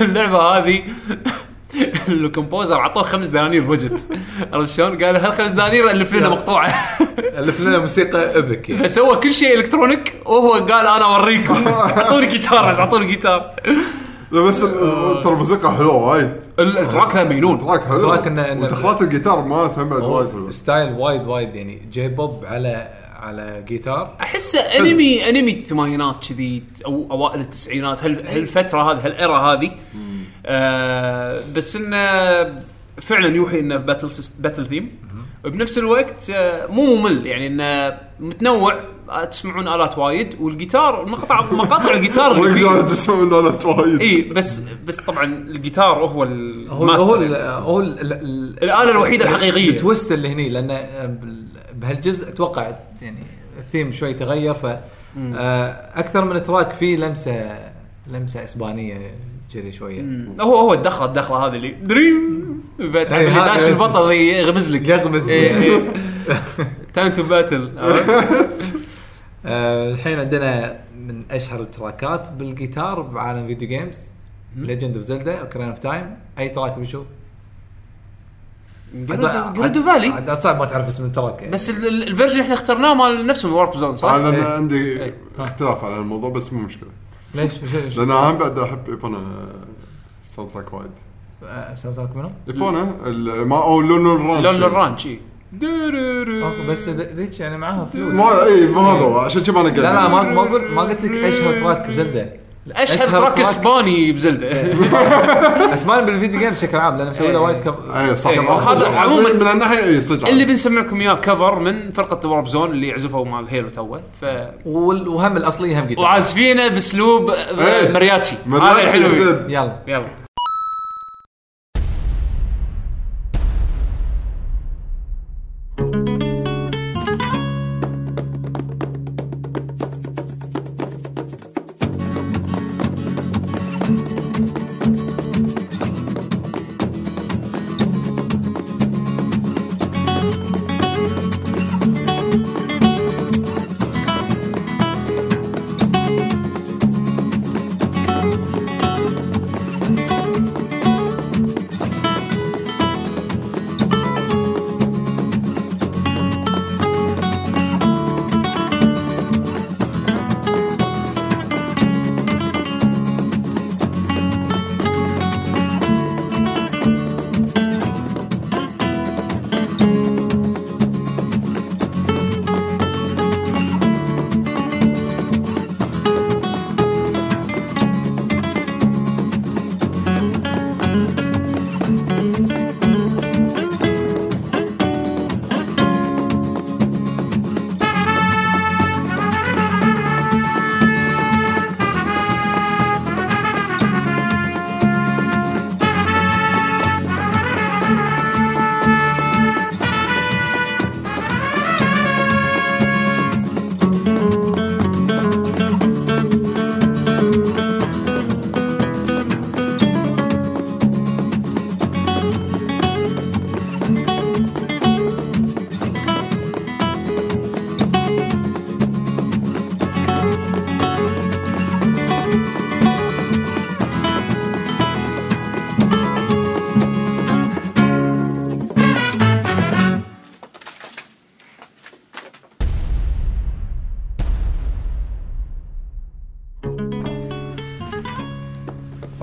Speaker 1: اللعبة هذه ال composer عطوه خمس دنانير budget عرفت شلون؟ قال هالخمس دنانير ألف لنا مقطوعة.
Speaker 3: ألف لنا موسيقى epic يعني.
Speaker 1: فسوى كل شيء electronic وهو قال أنا أوريكم. اعطوني جيتار بس اعطوني جيتار.
Speaker 2: لا بس ال- ترى الموسيقى حلوة وايد.
Speaker 1: ال- ال track ذا مجنون
Speaker 2: track حلو.
Speaker 3: track إنه- إنه-
Speaker 2: ودخلات الجيتار ما تهم بعد وايد حلوة
Speaker 3: style وايد وايد يعني J-pop على على جيتار.
Speaker 1: احسه anime anime الثمانينات كذي أو أوائل التسعينات هال هالفترة هذه ها ال era هذه. آه بس إنه فعلا يوحي إنه battle battle theme بنفس الوقت آه مو ممل يعني إنه متنوع. آه، تسمعون آلات وايد والجيتار مقطع مقاطع الجيتار اللي فيه.
Speaker 2: تسمعون آلات وايد.
Speaker 1: إي بس بس طبعا الجيتار هو
Speaker 3: هو هو ال-. هو ال- ال- ال-
Speaker 1: الآلة الوحيدة الحقيقية.
Speaker 3: ال twist اللي هني لأن بال- بهالجزء أتوقع يعني الثيم شوي تغير ف آه، أكثر من track فيه لمسه لمسة إسبانية كذي شوية.
Speaker 1: هو هو الدخله الدخلة هذه اللي dream. تعرف
Speaker 3: إيه،
Speaker 1: اللي
Speaker 3: هذا
Speaker 1: داش
Speaker 3: بس-
Speaker 1: البطل يغمز لك.
Speaker 3: يغمز.
Speaker 1: time to battle
Speaker 3: آه، الحين عندنا من أشهر ال trackات بالجيتار بعالم video games ليجند اوف زلدا اوكرين اوف تايم أي تراك بنشوف
Speaker 1: جرودو فالي
Speaker 3: عاد صعب ما تعرف اسم التراك.
Speaker 1: بس ال- ال- الفيرجن إحنا اخترناه مال نفسه وارب زون صح؟
Speaker 2: أنا
Speaker 3: إيه.
Speaker 2: عندي
Speaker 3: إيه.
Speaker 2: اختلاف على الموضوع بس مو مشكلة.
Speaker 3: ليش؟
Speaker 2: لأن أنا بعد أحب ايبونا الساوند تراك وايد.
Speaker 3: ساوند تراك منو؟
Speaker 2: ايبونا ال- ما أو لون الرانش
Speaker 1: لون الرانش اي
Speaker 3: أوكي، بس ذيك يعني معاها فلوس.
Speaker 2: ما إي مو هذا هو، عشان كذا أنا قاعد
Speaker 3: لا لا ما ما قلت ما قلت لك اشهر تراك زلدة.
Speaker 1: اشهر track إسباني بزلدة؟
Speaker 3: اسماء بالفيديو جيمز بشكل عام لأن مسوي له. وايد cov...
Speaker 2: إي صح.
Speaker 1: هذا عموماً-
Speaker 2: من الناحية إي صدق.
Speaker 1: اللي بنسمعكم إياه cover من فرقة Warp Zone اللي عزفوا مال Halo توه ف
Speaker 3: وهم الاصليه هم جيتار
Speaker 1: وعازفينه بأسلوب
Speaker 2: إيه.
Speaker 1: mariachi. هذا.
Speaker 3: يلا.
Speaker 1: يلا.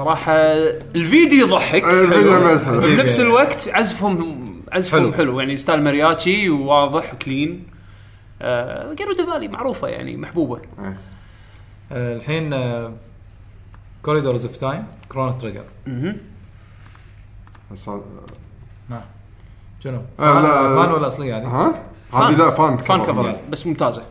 Speaker 1: صراحة الفيديو يضحك. بنفس الوقت عزفهم عزفهم
Speaker 3: حلو.
Speaker 1: حلو, يعني style mariachi وواضح و clean. آه Gerudo Valley معروفة يعني محبوبة.
Speaker 2: إيه.
Speaker 3: آه، الحين Corridors of
Speaker 1: Time
Speaker 2: Chrono Trigger
Speaker 3: شنو؟
Speaker 2: آه،
Speaker 3: fan
Speaker 2: لا،
Speaker 3: fan ولا أصلية هذه؟
Speaker 2: ها؟ هذه لا fan
Speaker 1: fan
Speaker 2: cover.
Speaker 1: cover بس ممتازة.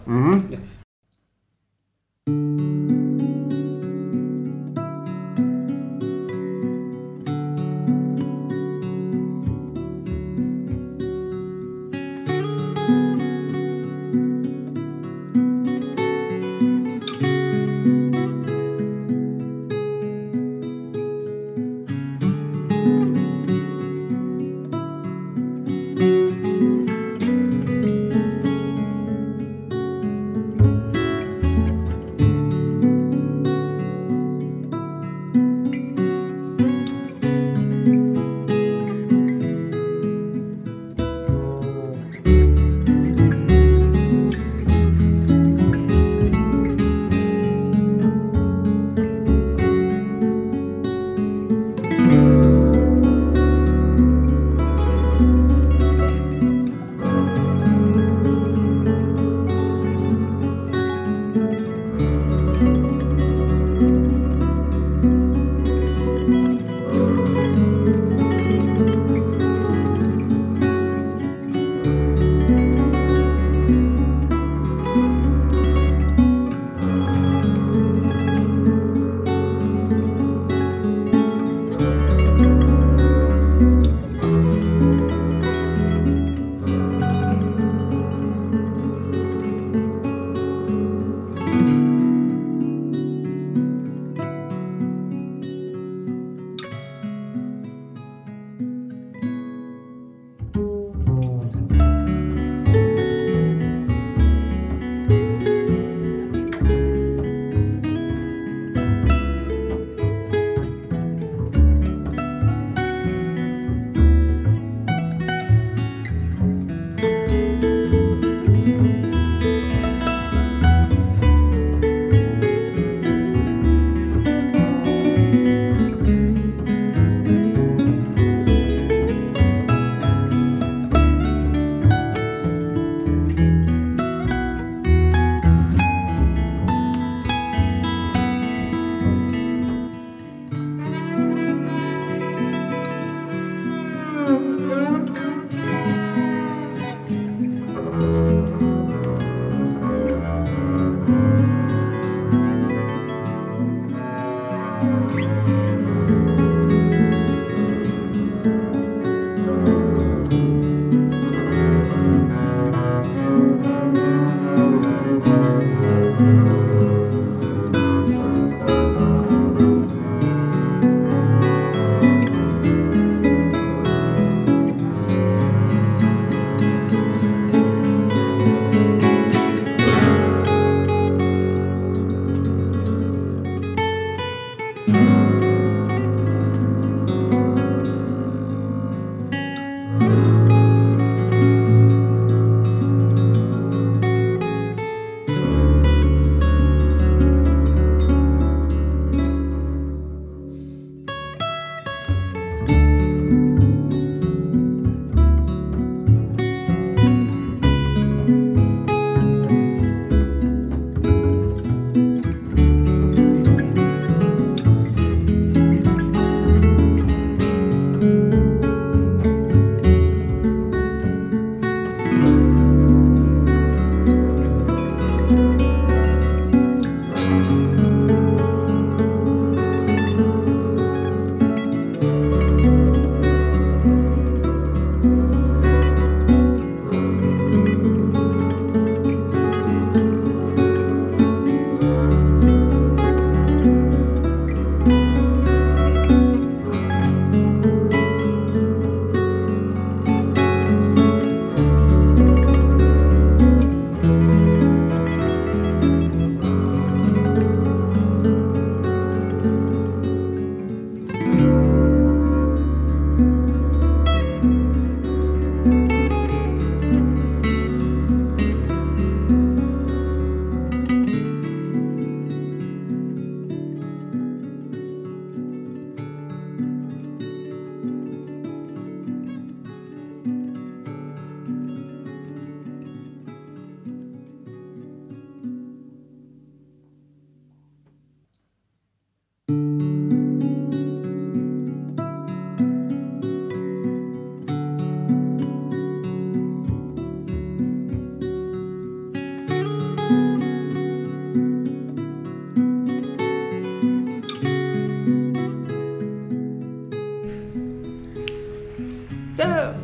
Speaker 2: مهم.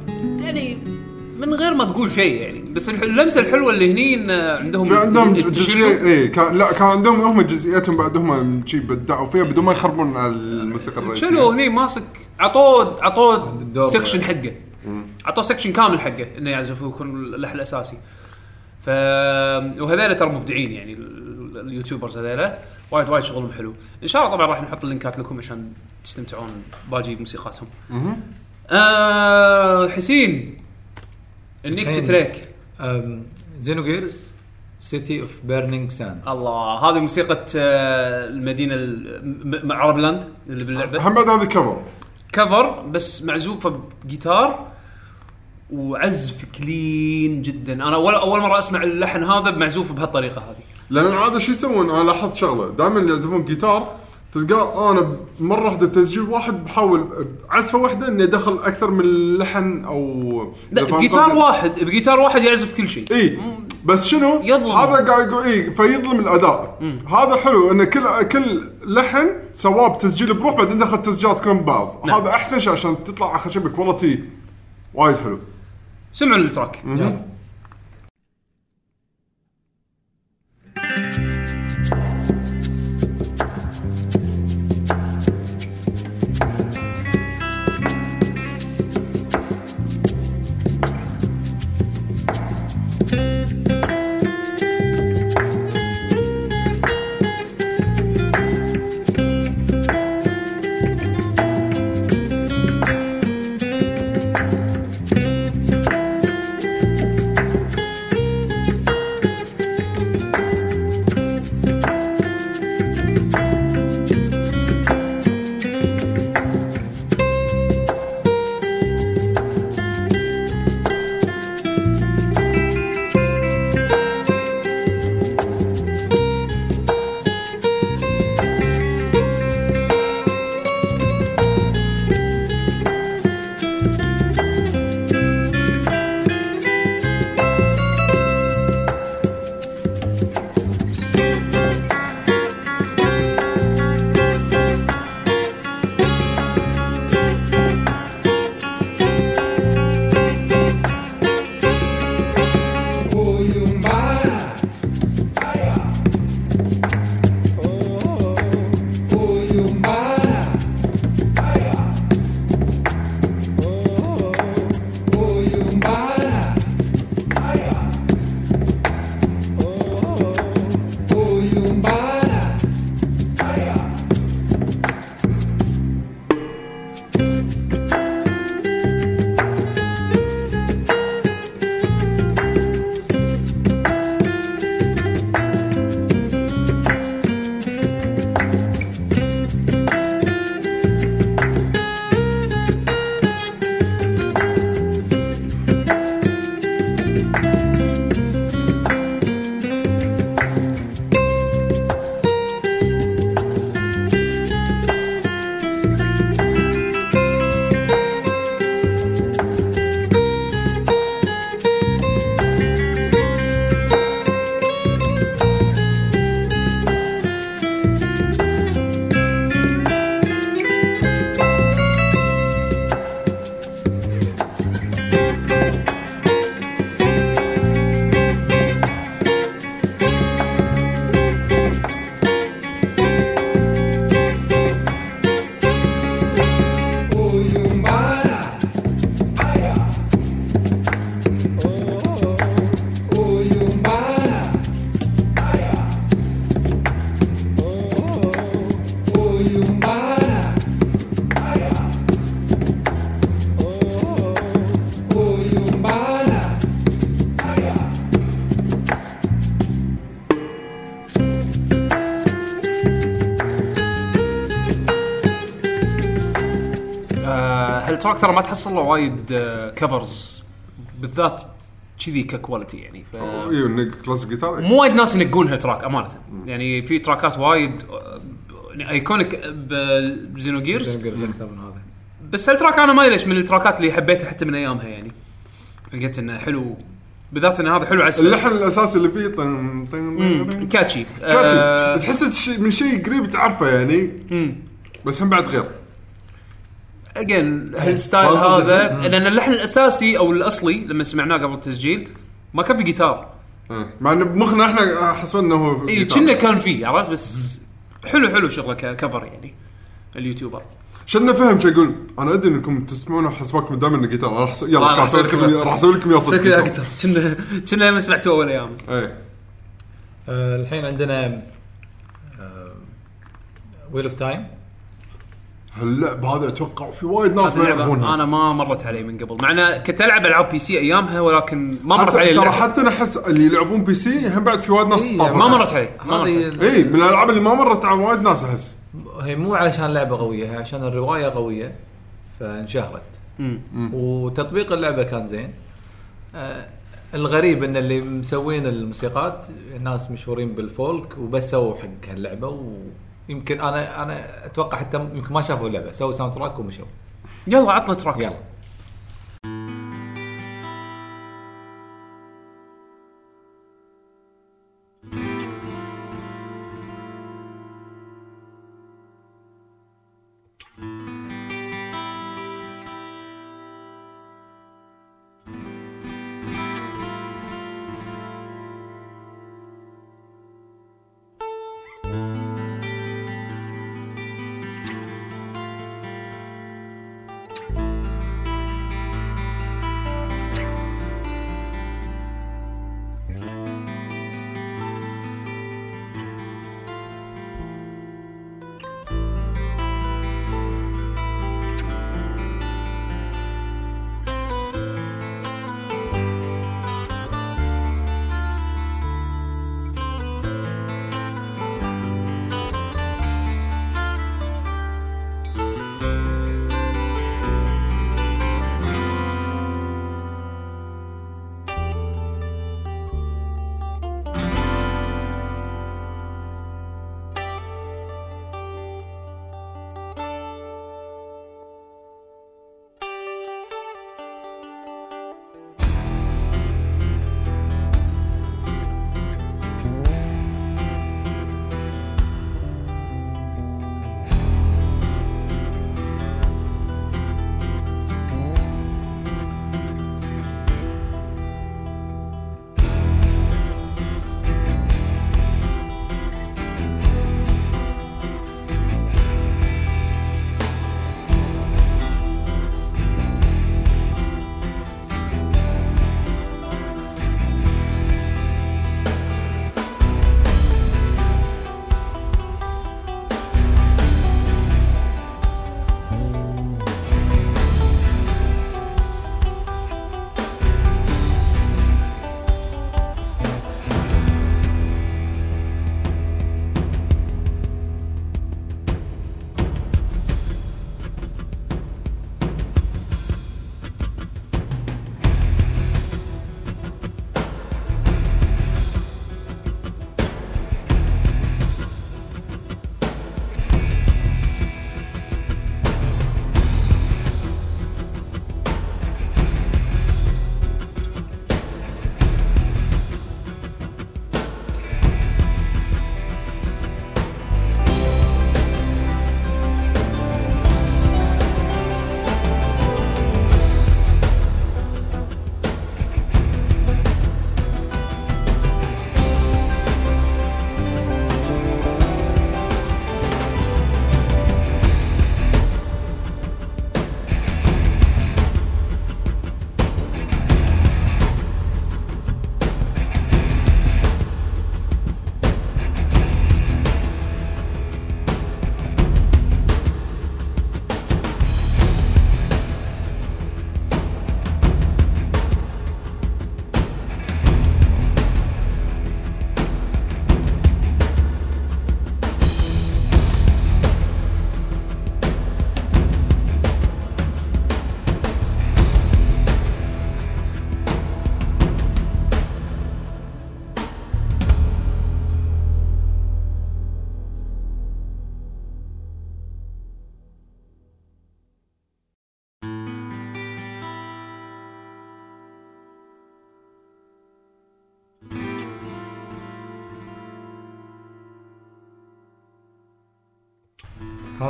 Speaker 1: ما تقول شيء يعني. بس الح- اللمسة الحلوة اللي هني عندهم
Speaker 2: في عندهم
Speaker 1: ال cello.
Speaker 2: جزئيه اي كان لا كان عندهم هم جزئياتهم بعد هم شي بدعوا فيها بدون ما يخربون على الموسيقى الرئيسية.
Speaker 1: شنو هني ماسك عطوه عطوه
Speaker 3: الدور.
Speaker 1: section حقه. عطوه section كامل حقه إنه يعزف ويكون اللحن الاساسي ف وهذول ترى مبدعين يعني ال- ال- ال YouTubers هذول وايد وايد شغلهم حلو. إن شاء الله طبعا راح نحط ال linkات لكم عشان تستمتعون. باقي موسيقاتهم. آه حسين.
Speaker 3: ال
Speaker 1: next.
Speaker 3: track Xenogears City of Burning Sand
Speaker 1: الله هذه موسيقى آه، المدينة ال- م- م- عرب land اللي باللعبة.
Speaker 2: هم بعد هذه cover
Speaker 1: cover بس معزوفه بجيتار وعزف clean جدا. أنا اول أول مرة أسمع اللحن هذا معزوف بهالطريقة هذه.
Speaker 2: لأن العاده شو يسوون؟ أنا لاحظت شغلة. دائما اللي يعزفون جيتار تلقاه أنا مرة واحدة تسجيل واحد بحاول بعزفة واحدة اني ادخل أكثر من لحن أو
Speaker 1: لا بجيتار واحد بجيتار واحد يعزف كل شيء.
Speaker 2: اي بس شنو؟
Speaker 1: يظلم.
Speaker 2: هذا قاعد يقول اي فيظلم الأداء. هذا حلو إن كل كل لحن سواه بتسجيل بروح بعدين دخل تسجيلات كلهم ببعض
Speaker 1: نعم.
Speaker 2: هذا أحسن شيء عشان تطلع آخر شيء ب quality وايد حلو.
Speaker 1: سمعوا ال track.
Speaker 3: يلا.
Speaker 1: ال track ترى ما تحصل له وايد covers بالذات كذي ك quality يعني ف...
Speaker 2: أيوه classic guitar
Speaker 1: مو وايد ناس ينقون ها ال track أمانة. يعني في trackات وايد آه، يعني iconic ب Xenogears
Speaker 3: gears أكثر من هذا.
Speaker 1: بس ها ال track أنا ما ليش من ال trackات اللي حبيتها حتى من أيامها يعني. لقيت إنه حلو. بالذات انه هذا حلو عزف
Speaker 2: اللحن الأساسي اللي فيه طن طن طن
Speaker 1: catchy
Speaker 2: catchy
Speaker 1: آه،
Speaker 2: تحس تش- من شيء قريب تعرفه يعني
Speaker 1: مم.
Speaker 2: بس هم بعد غير.
Speaker 1: اجين
Speaker 2: هال style
Speaker 1: هذا لأن اللحن الأساسي أو الأصلي لما سمعناه قبل التسجيل ما كان في جيتار
Speaker 2: إيه. مع ان بمخنا إحنا حسبنا إنه
Speaker 1: اي
Speaker 2: جيتار.
Speaker 1: كنا كان فيه عرفت؟ بس حلو حلو شغلة cover يعني اليوتيوبر.
Speaker 2: شلنا فهم شو يقول أنا أدري إنكم تسمعون حسبكم دائما إنه جيتار أنا راح يلا
Speaker 1: راح أسوي
Speaker 2: لكم راح أسوي لكم يا صدق.
Speaker 1: أكثر كنا كنا ما سمعتوه اول أيام
Speaker 2: إيه.
Speaker 3: آه، الحين عندنا ويل اوف تايم
Speaker 2: هاللعبه هذا أتوقع في وايد ناس ما يعرفونها
Speaker 1: أنا ما مرت علي من قبل. مع أنا كنت ألعب العاب PC أيامها ولكن ما مرت علي
Speaker 2: ترى. حتى أنا أحس اللي يلعبون PC هم بعد في وايد ناس
Speaker 3: إيه،
Speaker 1: ما مرت علي ما مرت علي.
Speaker 3: هذه
Speaker 2: اي من الألعاب اللي ما مرت على وايد ناس أحس.
Speaker 3: هي مو علشان لعبة قوية هي عشان الرواية قوية فانشهرت. وتطبيق اللعبة كان زين. آه الغريب إن اللي مسوين الموسيقات ناس مشهورين بال folk وبس سووا حق هاللعبة ويمكن أنا أنا أتوقع حتى يمكن ما شافوا اللعبة سووا soundtrack ومشوا.
Speaker 1: يلا عطنا track
Speaker 3: يلا.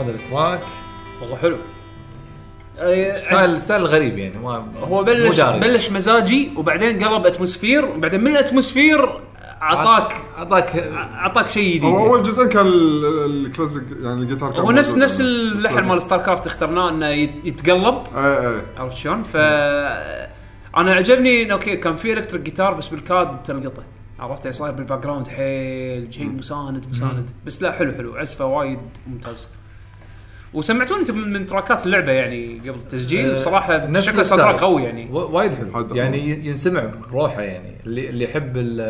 Speaker 4: هذا ال track.
Speaker 1: والله حلو. آه،
Speaker 3: ستايل ستايل غريب يعني ما
Speaker 1: هو بلش. بلش مزاجي وبعدين قلب atmosphere وبعدين من ال atmosphere
Speaker 3: اعطاك
Speaker 1: أعطاك أعطاك شيء جديد
Speaker 2: هو أول جزئين كان ال- ال- الكلاسيك يعني الجيتار كان
Speaker 1: هو نفس نفس
Speaker 2: يعني.
Speaker 1: اللحن مال ستار كرافت اخترناه إنه يت- يتقلب.
Speaker 2: اي اي
Speaker 1: عرفت شلون؟ ف أنا عجبني انه okay كان في electric guitar بس بالكاد تلقطه. عرفت؟ يعني صاير بال background حيل شيء مساند مساند. بس لا حلو حلو. عزفه وايد ممتاز. وسمعتوني من من tracks اللعبة يعني قبل التسجيل
Speaker 3: آه،
Speaker 1: الصراحه
Speaker 3: نفس
Speaker 1: شكله
Speaker 3: ال
Speaker 1: style. sound قوي يعني.
Speaker 3: وايد حلو. يعني ينسمع بروحه يعني. اللي اللي يحب ال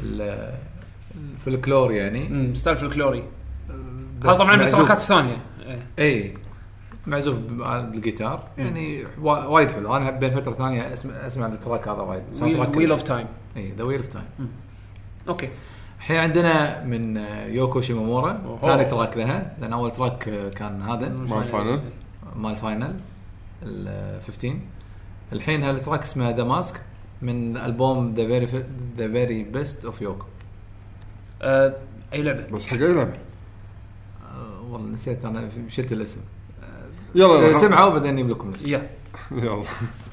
Speaker 3: ال- الفلكلور يعني.
Speaker 1: style فلكلوري. هذا طبعا من.
Speaker 3: ال
Speaker 1: tracks الثانية إيه.
Speaker 3: اي معزوف بالجيتار. يعني وا- وايد حلو. أنا بين فترة ثانية اسمع أسمع ال track هذا وايد. soundtrack
Speaker 1: ويل اوف تايم
Speaker 3: اي ذا ويل اوف تايم
Speaker 1: Okay.
Speaker 3: الحين عندنا من يوكو شيمامورا. ثاني track لها لأن أول track كان هذا.
Speaker 2: مال Final
Speaker 3: مال Final ال 15 الحين هال track اسمه The Mask من ألبوم The Very The Very Best of يوكو
Speaker 1: أي لعبة؟
Speaker 2: بس حق أي لعبة؟
Speaker 3: آه، والله نسيت أنا شلت الاسم.
Speaker 2: يلا
Speaker 3: آه،
Speaker 2: يلا
Speaker 3: سمعوا وبعدين نجيب لكم الاسم.
Speaker 2: يلا.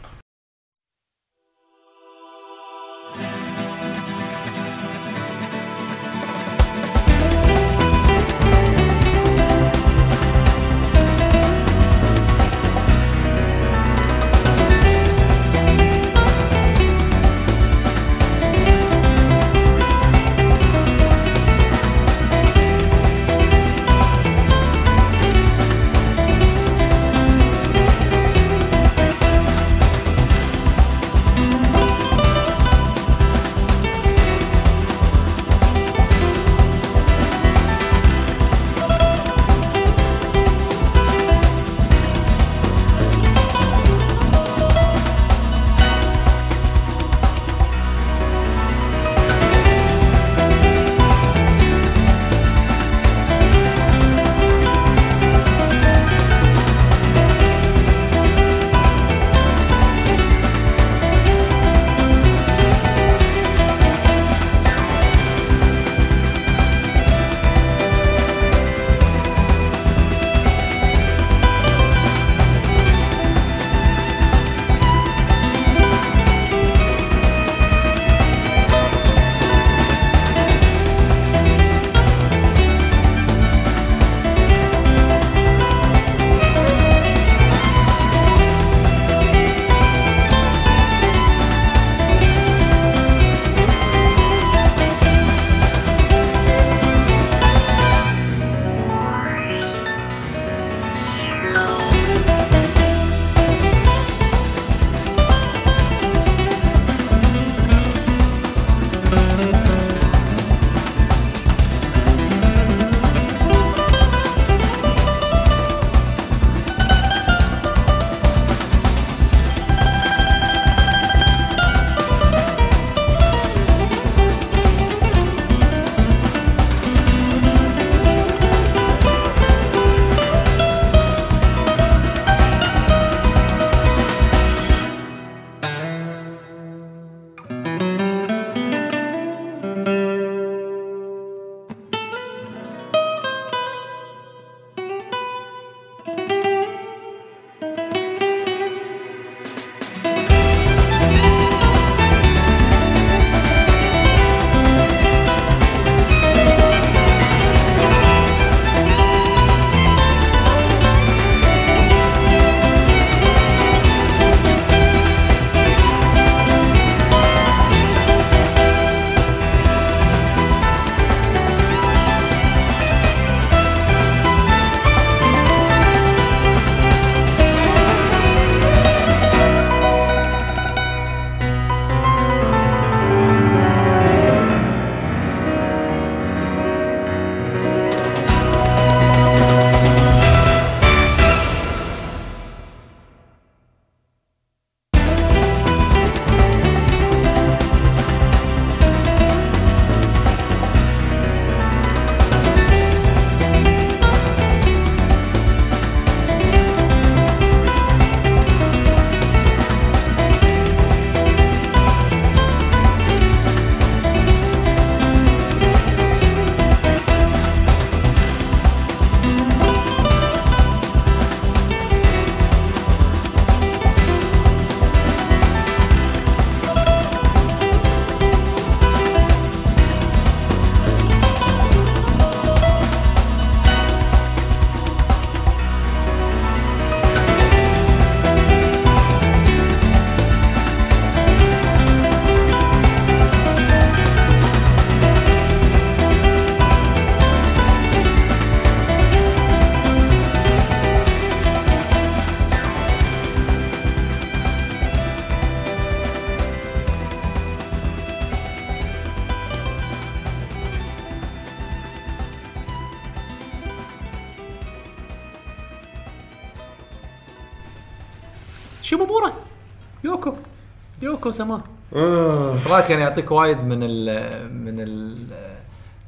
Speaker 1: يوكو سما
Speaker 2: آه.
Speaker 3: track يعني يعطيك وايد من ال من ال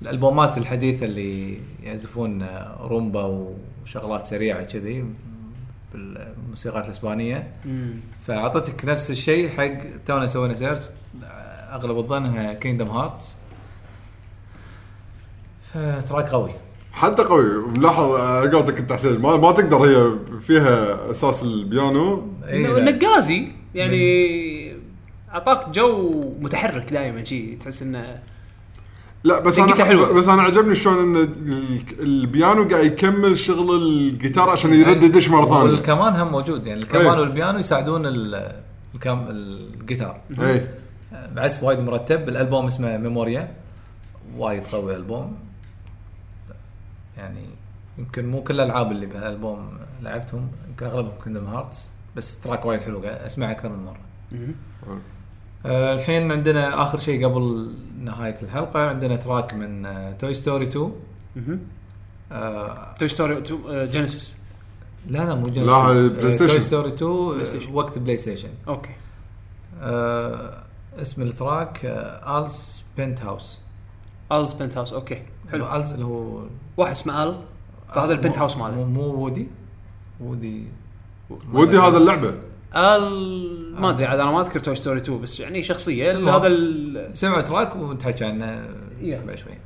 Speaker 3: الألبومات الحديثة اللي يعزفون رومبا وشغلات سريعة كذي بالموسيقات الإسبانية. فأعطتك نفس الشيء حق تونا سوينا search أغلب الظن إنها Kingdom Hearts ف track قوي.
Speaker 2: حتى قوي. ملاحظ قولتك أنت حسين ما, ما تقدر هي فيها أساس البيانو.
Speaker 3: إيه،.
Speaker 1: نقازي يعني أعطاك جو متحرك دائما شيء تحس إنه
Speaker 2: لا بس أنا
Speaker 1: حلوة.
Speaker 2: بس أنا عجبني شلون إن ال- البيانو قاعد يكمل شغل الجيتار عشان يرددش مرة ثانية.
Speaker 3: والكمان هم موجود يعني الكمان
Speaker 2: إيه.
Speaker 3: والبيانو يساعدون ال- الكام الجيتار.
Speaker 2: اي
Speaker 3: بعزف وايد مرتب. الألبوم اسمه ميموريا. وايد قوي الالبوم يعني يمكن مو كل الألعاب اللي بهالألبوم لعبتهم يمكن أغلبهم Kingdom Hearts بس track وايد حلو أسمعه أكثر من مرة. آه الحين عندنا آخر شيء قبل نهاية الحلقة عندنا track من آه Toy Story 2 آه
Speaker 1: Toy Story 2 Genesis
Speaker 3: لا لا مو
Speaker 2: لا، هذا Play
Speaker 3: Toy
Speaker 2: Station.
Speaker 3: Story 2
Speaker 1: Play
Speaker 3: آه،
Speaker 1: Station.
Speaker 3: وقت PlayStation
Speaker 1: okay.
Speaker 3: آه اسم ال track آه Al's
Speaker 1: Penthouse Al's Penthouse okay. حلو.
Speaker 3: Al's اللي هو
Speaker 1: واحد اسمه Al فهذا ال penthouse
Speaker 3: مو,
Speaker 1: ماله.
Speaker 3: مو وودي وودي
Speaker 2: ودي هذا اللعبة.
Speaker 1: ال ما أدري عاد أنا ما أذكر Toy Story 2 بس يعني
Speaker 3: شخصية.
Speaker 1: هذا ال...
Speaker 3: سمعوا track ونتحكى عنه
Speaker 1: يا.
Speaker 3: بعد شوي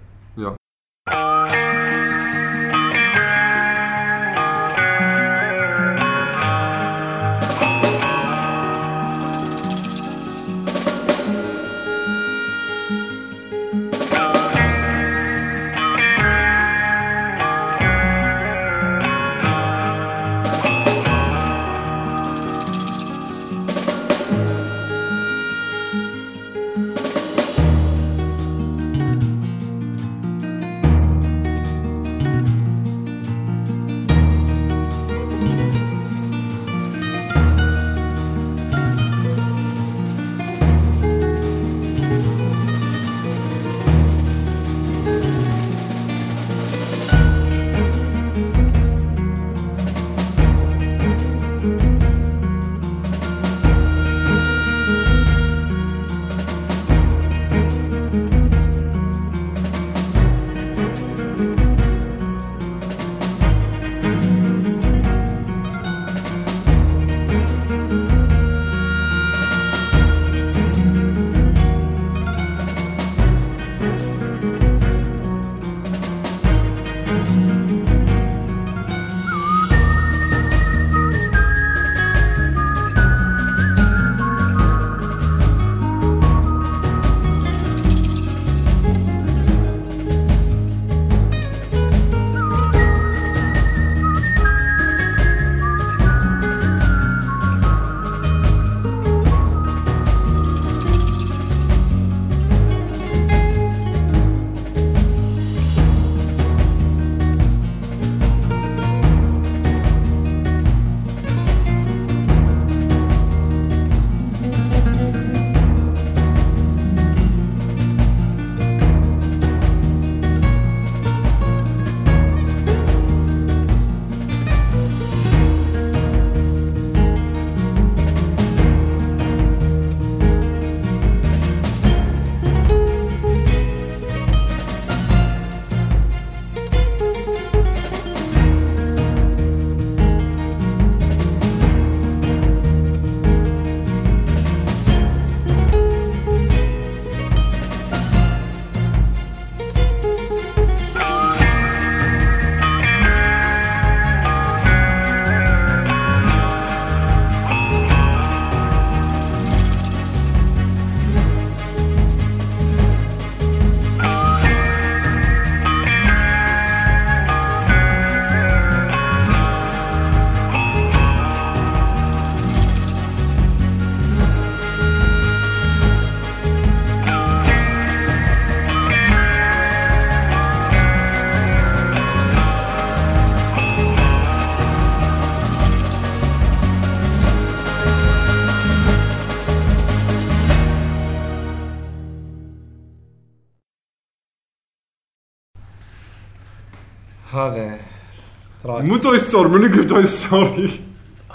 Speaker 2: مو Toy Store من قبل Toy Story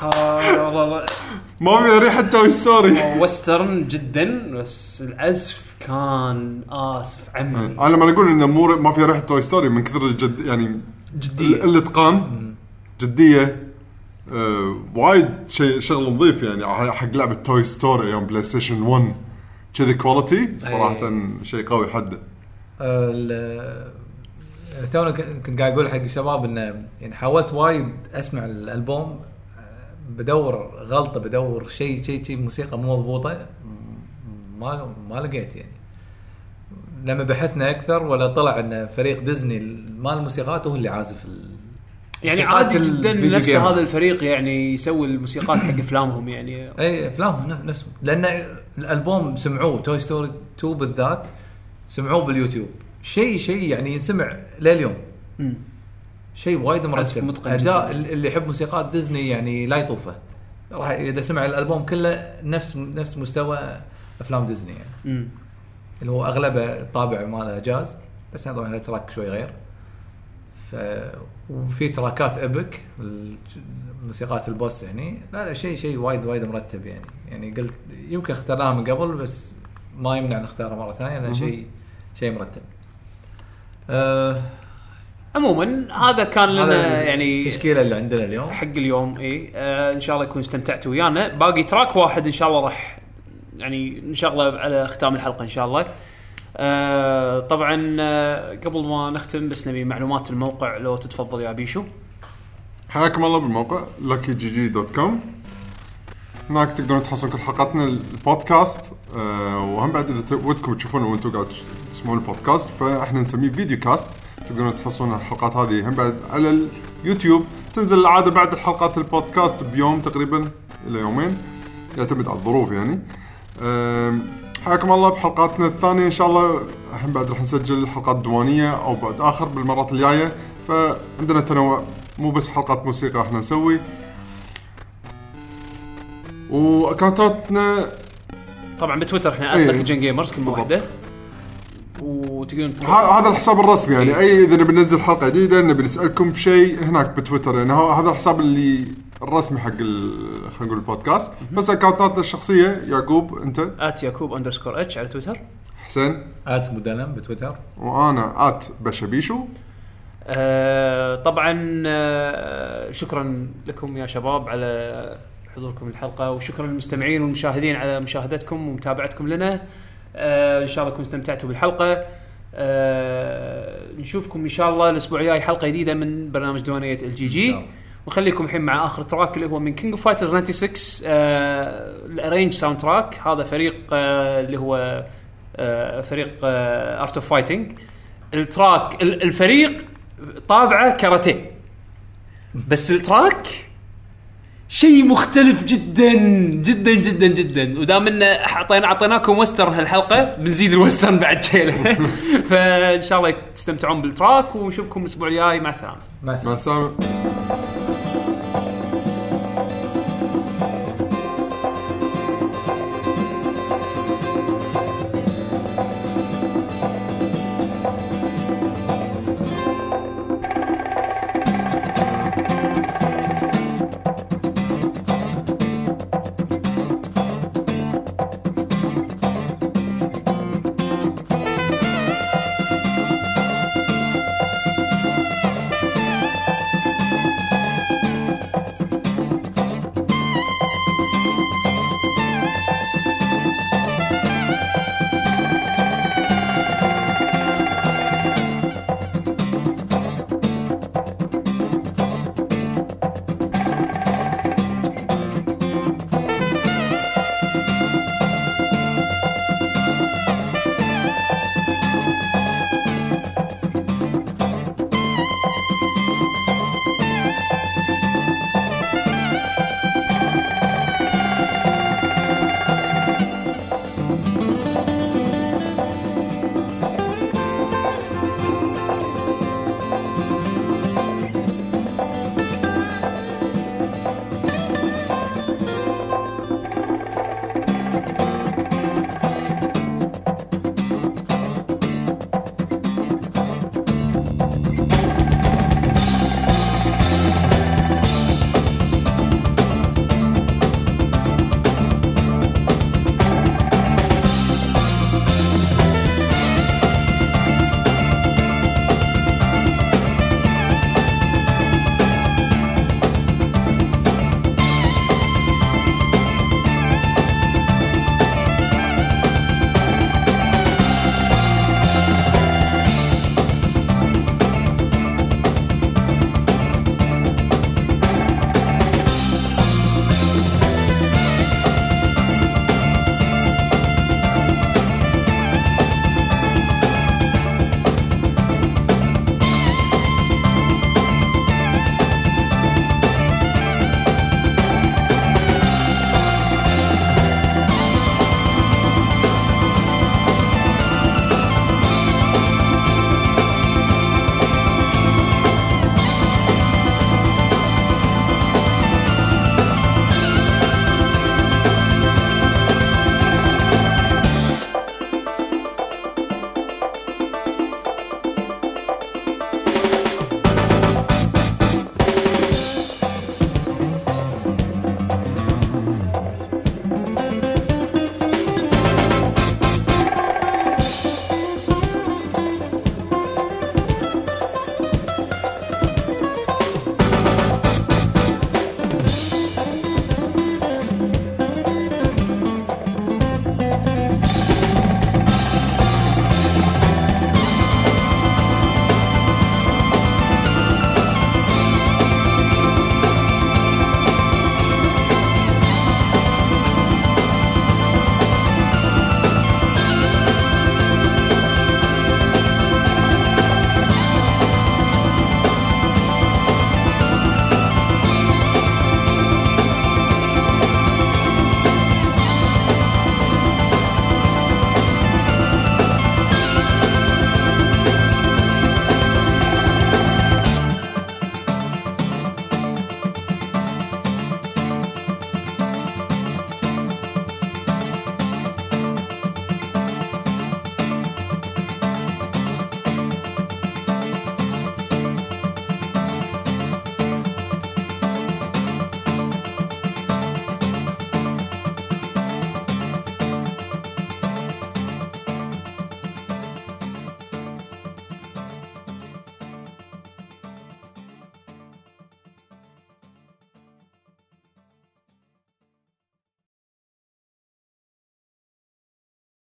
Speaker 1: آه، والله
Speaker 2: ما في ريحة Toy Story
Speaker 1: وسترن جدا بس العزف كان آسف عمي.
Speaker 2: أنا لما أقول إنه مو ما في ريحة توي ستوري من كثر الجد يعني
Speaker 1: جدية.
Speaker 2: ال- الإتقان. جدية. آه وايد شيء شغل نظيف يعني. حق لعبة Toy Story أيام PlayStation 1 كذي quality صراحة شيء قوي حده
Speaker 3: ال- تونا كنت قاعد أقول حق الشباب إنه يعني حاولت وايد أسمع الألبوم آه، بدور غلطة بدور شيء شيء شيء موسيقى مو مضبوطة ما ما لقيت يعني. لما بحثنا أكثر ولا طلع ان فريق ديزني مال الموسيقات هو اللي عازف
Speaker 1: يعني عادي جدا نفس
Speaker 3: جيم.
Speaker 1: هذا الفريق يعني يسوي الموسيقات حق أفلامهم يعني.
Speaker 3: اي أفلامهم نف- نفسهم لأن الألبوم سمعوه Toy Story 2 بالذات سمعوه باليوتيوب. شيء شيء يعني ينسمع لليوم
Speaker 1: مم.
Speaker 3: شيء وايد مرتب
Speaker 1: أداء.
Speaker 3: اللي يحب موسيقات ديزني يعني لا يطوفه راح إذا سمع الألبوم كله نفس نفس مستوى أفلام ديزني يعني
Speaker 1: مم.
Speaker 3: اللي هو أغلبه الطابع ماله جاز بس يعني طبعا track شوي غير ف وفي tracks epic موسيقات البوس هني لا لا شيء شيء وايد وايد مرتب يعني يعني قلت يمكن اخترناه من قبل بس ما يمنع نختاره مرة ثانية لأن شيء شيء مرتب. آه
Speaker 1: عموما هذا كان لنا يعني
Speaker 3: التشكيلة اللي عندنا اليوم.
Speaker 1: حق اليوم اي آه إن شاء الله يكون استمتعتوا ويانا. باقي تراك واحد إن شاء الله راح يعني نشغله على ختام الحلقة إن شاء الله. آه طبعا آه قبل ما نختم بس نبي معلومات الموقع لو تتفضل يا بيشو.
Speaker 2: حياكم الله بالموقع luckygg.com هناك تقدرون تحصلون كل حلقاتنا البودكاست آه وهم بعد إذا ودكم تشوفونه وأنتم قاعد تسمعون البودكاست فإحنا نسميه فيديو كاست. تقدرون تحصلون الحلقات هذه هم بعد على اليوتيوب. تنزل العادة بعد الحلقات البودكاست بيوم تقريبا إلى يومين. يعتمد على الظروف يعني. آم، حياكم الله بحلقاتنا الثانية إن شاء الله. هم بعد راح نسجل حلقات دوانية أو بعد آخر بالمرات الجاية. فعندنا تنوع مو بس حلقات موسيقى إحنا نسوي. و accountاتنا
Speaker 1: طبعا بتويتر
Speaker 2: إحنا.
Speaker 1: @لك جن gamers كلمه. واحدة. وتقدرون
Speaker 2: هذا الحساب الرسمي يعني.
Speaker 1: إيه.
Speaker 2: اي إذا نبي ننزل حلقة جديدة نبي نسألكم بشيء هناك بتويتر. يعني هو- هذا الحساب اللي الرسمي حق خلينا نقول البودكاست. بس accountاتنا الشخصية يعقوب أنت؟
Speaker 1: at يعقوب underscore H على تويتر.
Speaker 2: حسين؟
Speaker 3: at مدلم بتويتر.
Speaker 2: وأنا at بشبيشو.
Speaker 1: آه طبعا آه شكرا لكم يا شباب على حضوركم الحلقة وشكرا للمستمعين والمشاهدين على مشاهدتكم ومتابعتكم لنا. آه إن شاء الله تكونوا استمتعتوا بالحلقة. آه نشوفكم إن شاء الله الأسبوع الجاي حلقة جديدة من برنامج
Speaker 3: ديوانية الجي.
Speaker 1: ونخليكم الحين مع آخر track اللي هو من King of Fighters 96 آه ال arranged soundtrack هذا فريق آه اللي هو آه فريق Art of Fighting ال track ال- الفريق طابعه كاراتيه. بس ال track شيء مختلف جدا جدا جدا جدا. ودام إن اعطينا أعطيناكم western هالحلقة بنزيد ال western بعد شيله فإن شاء الله تستمتعون بال track ونشوفكم الأسبوع الجاي. مع السلامة.
Speaker 3: مع السلامة.
Speaker 2: مع السلامة.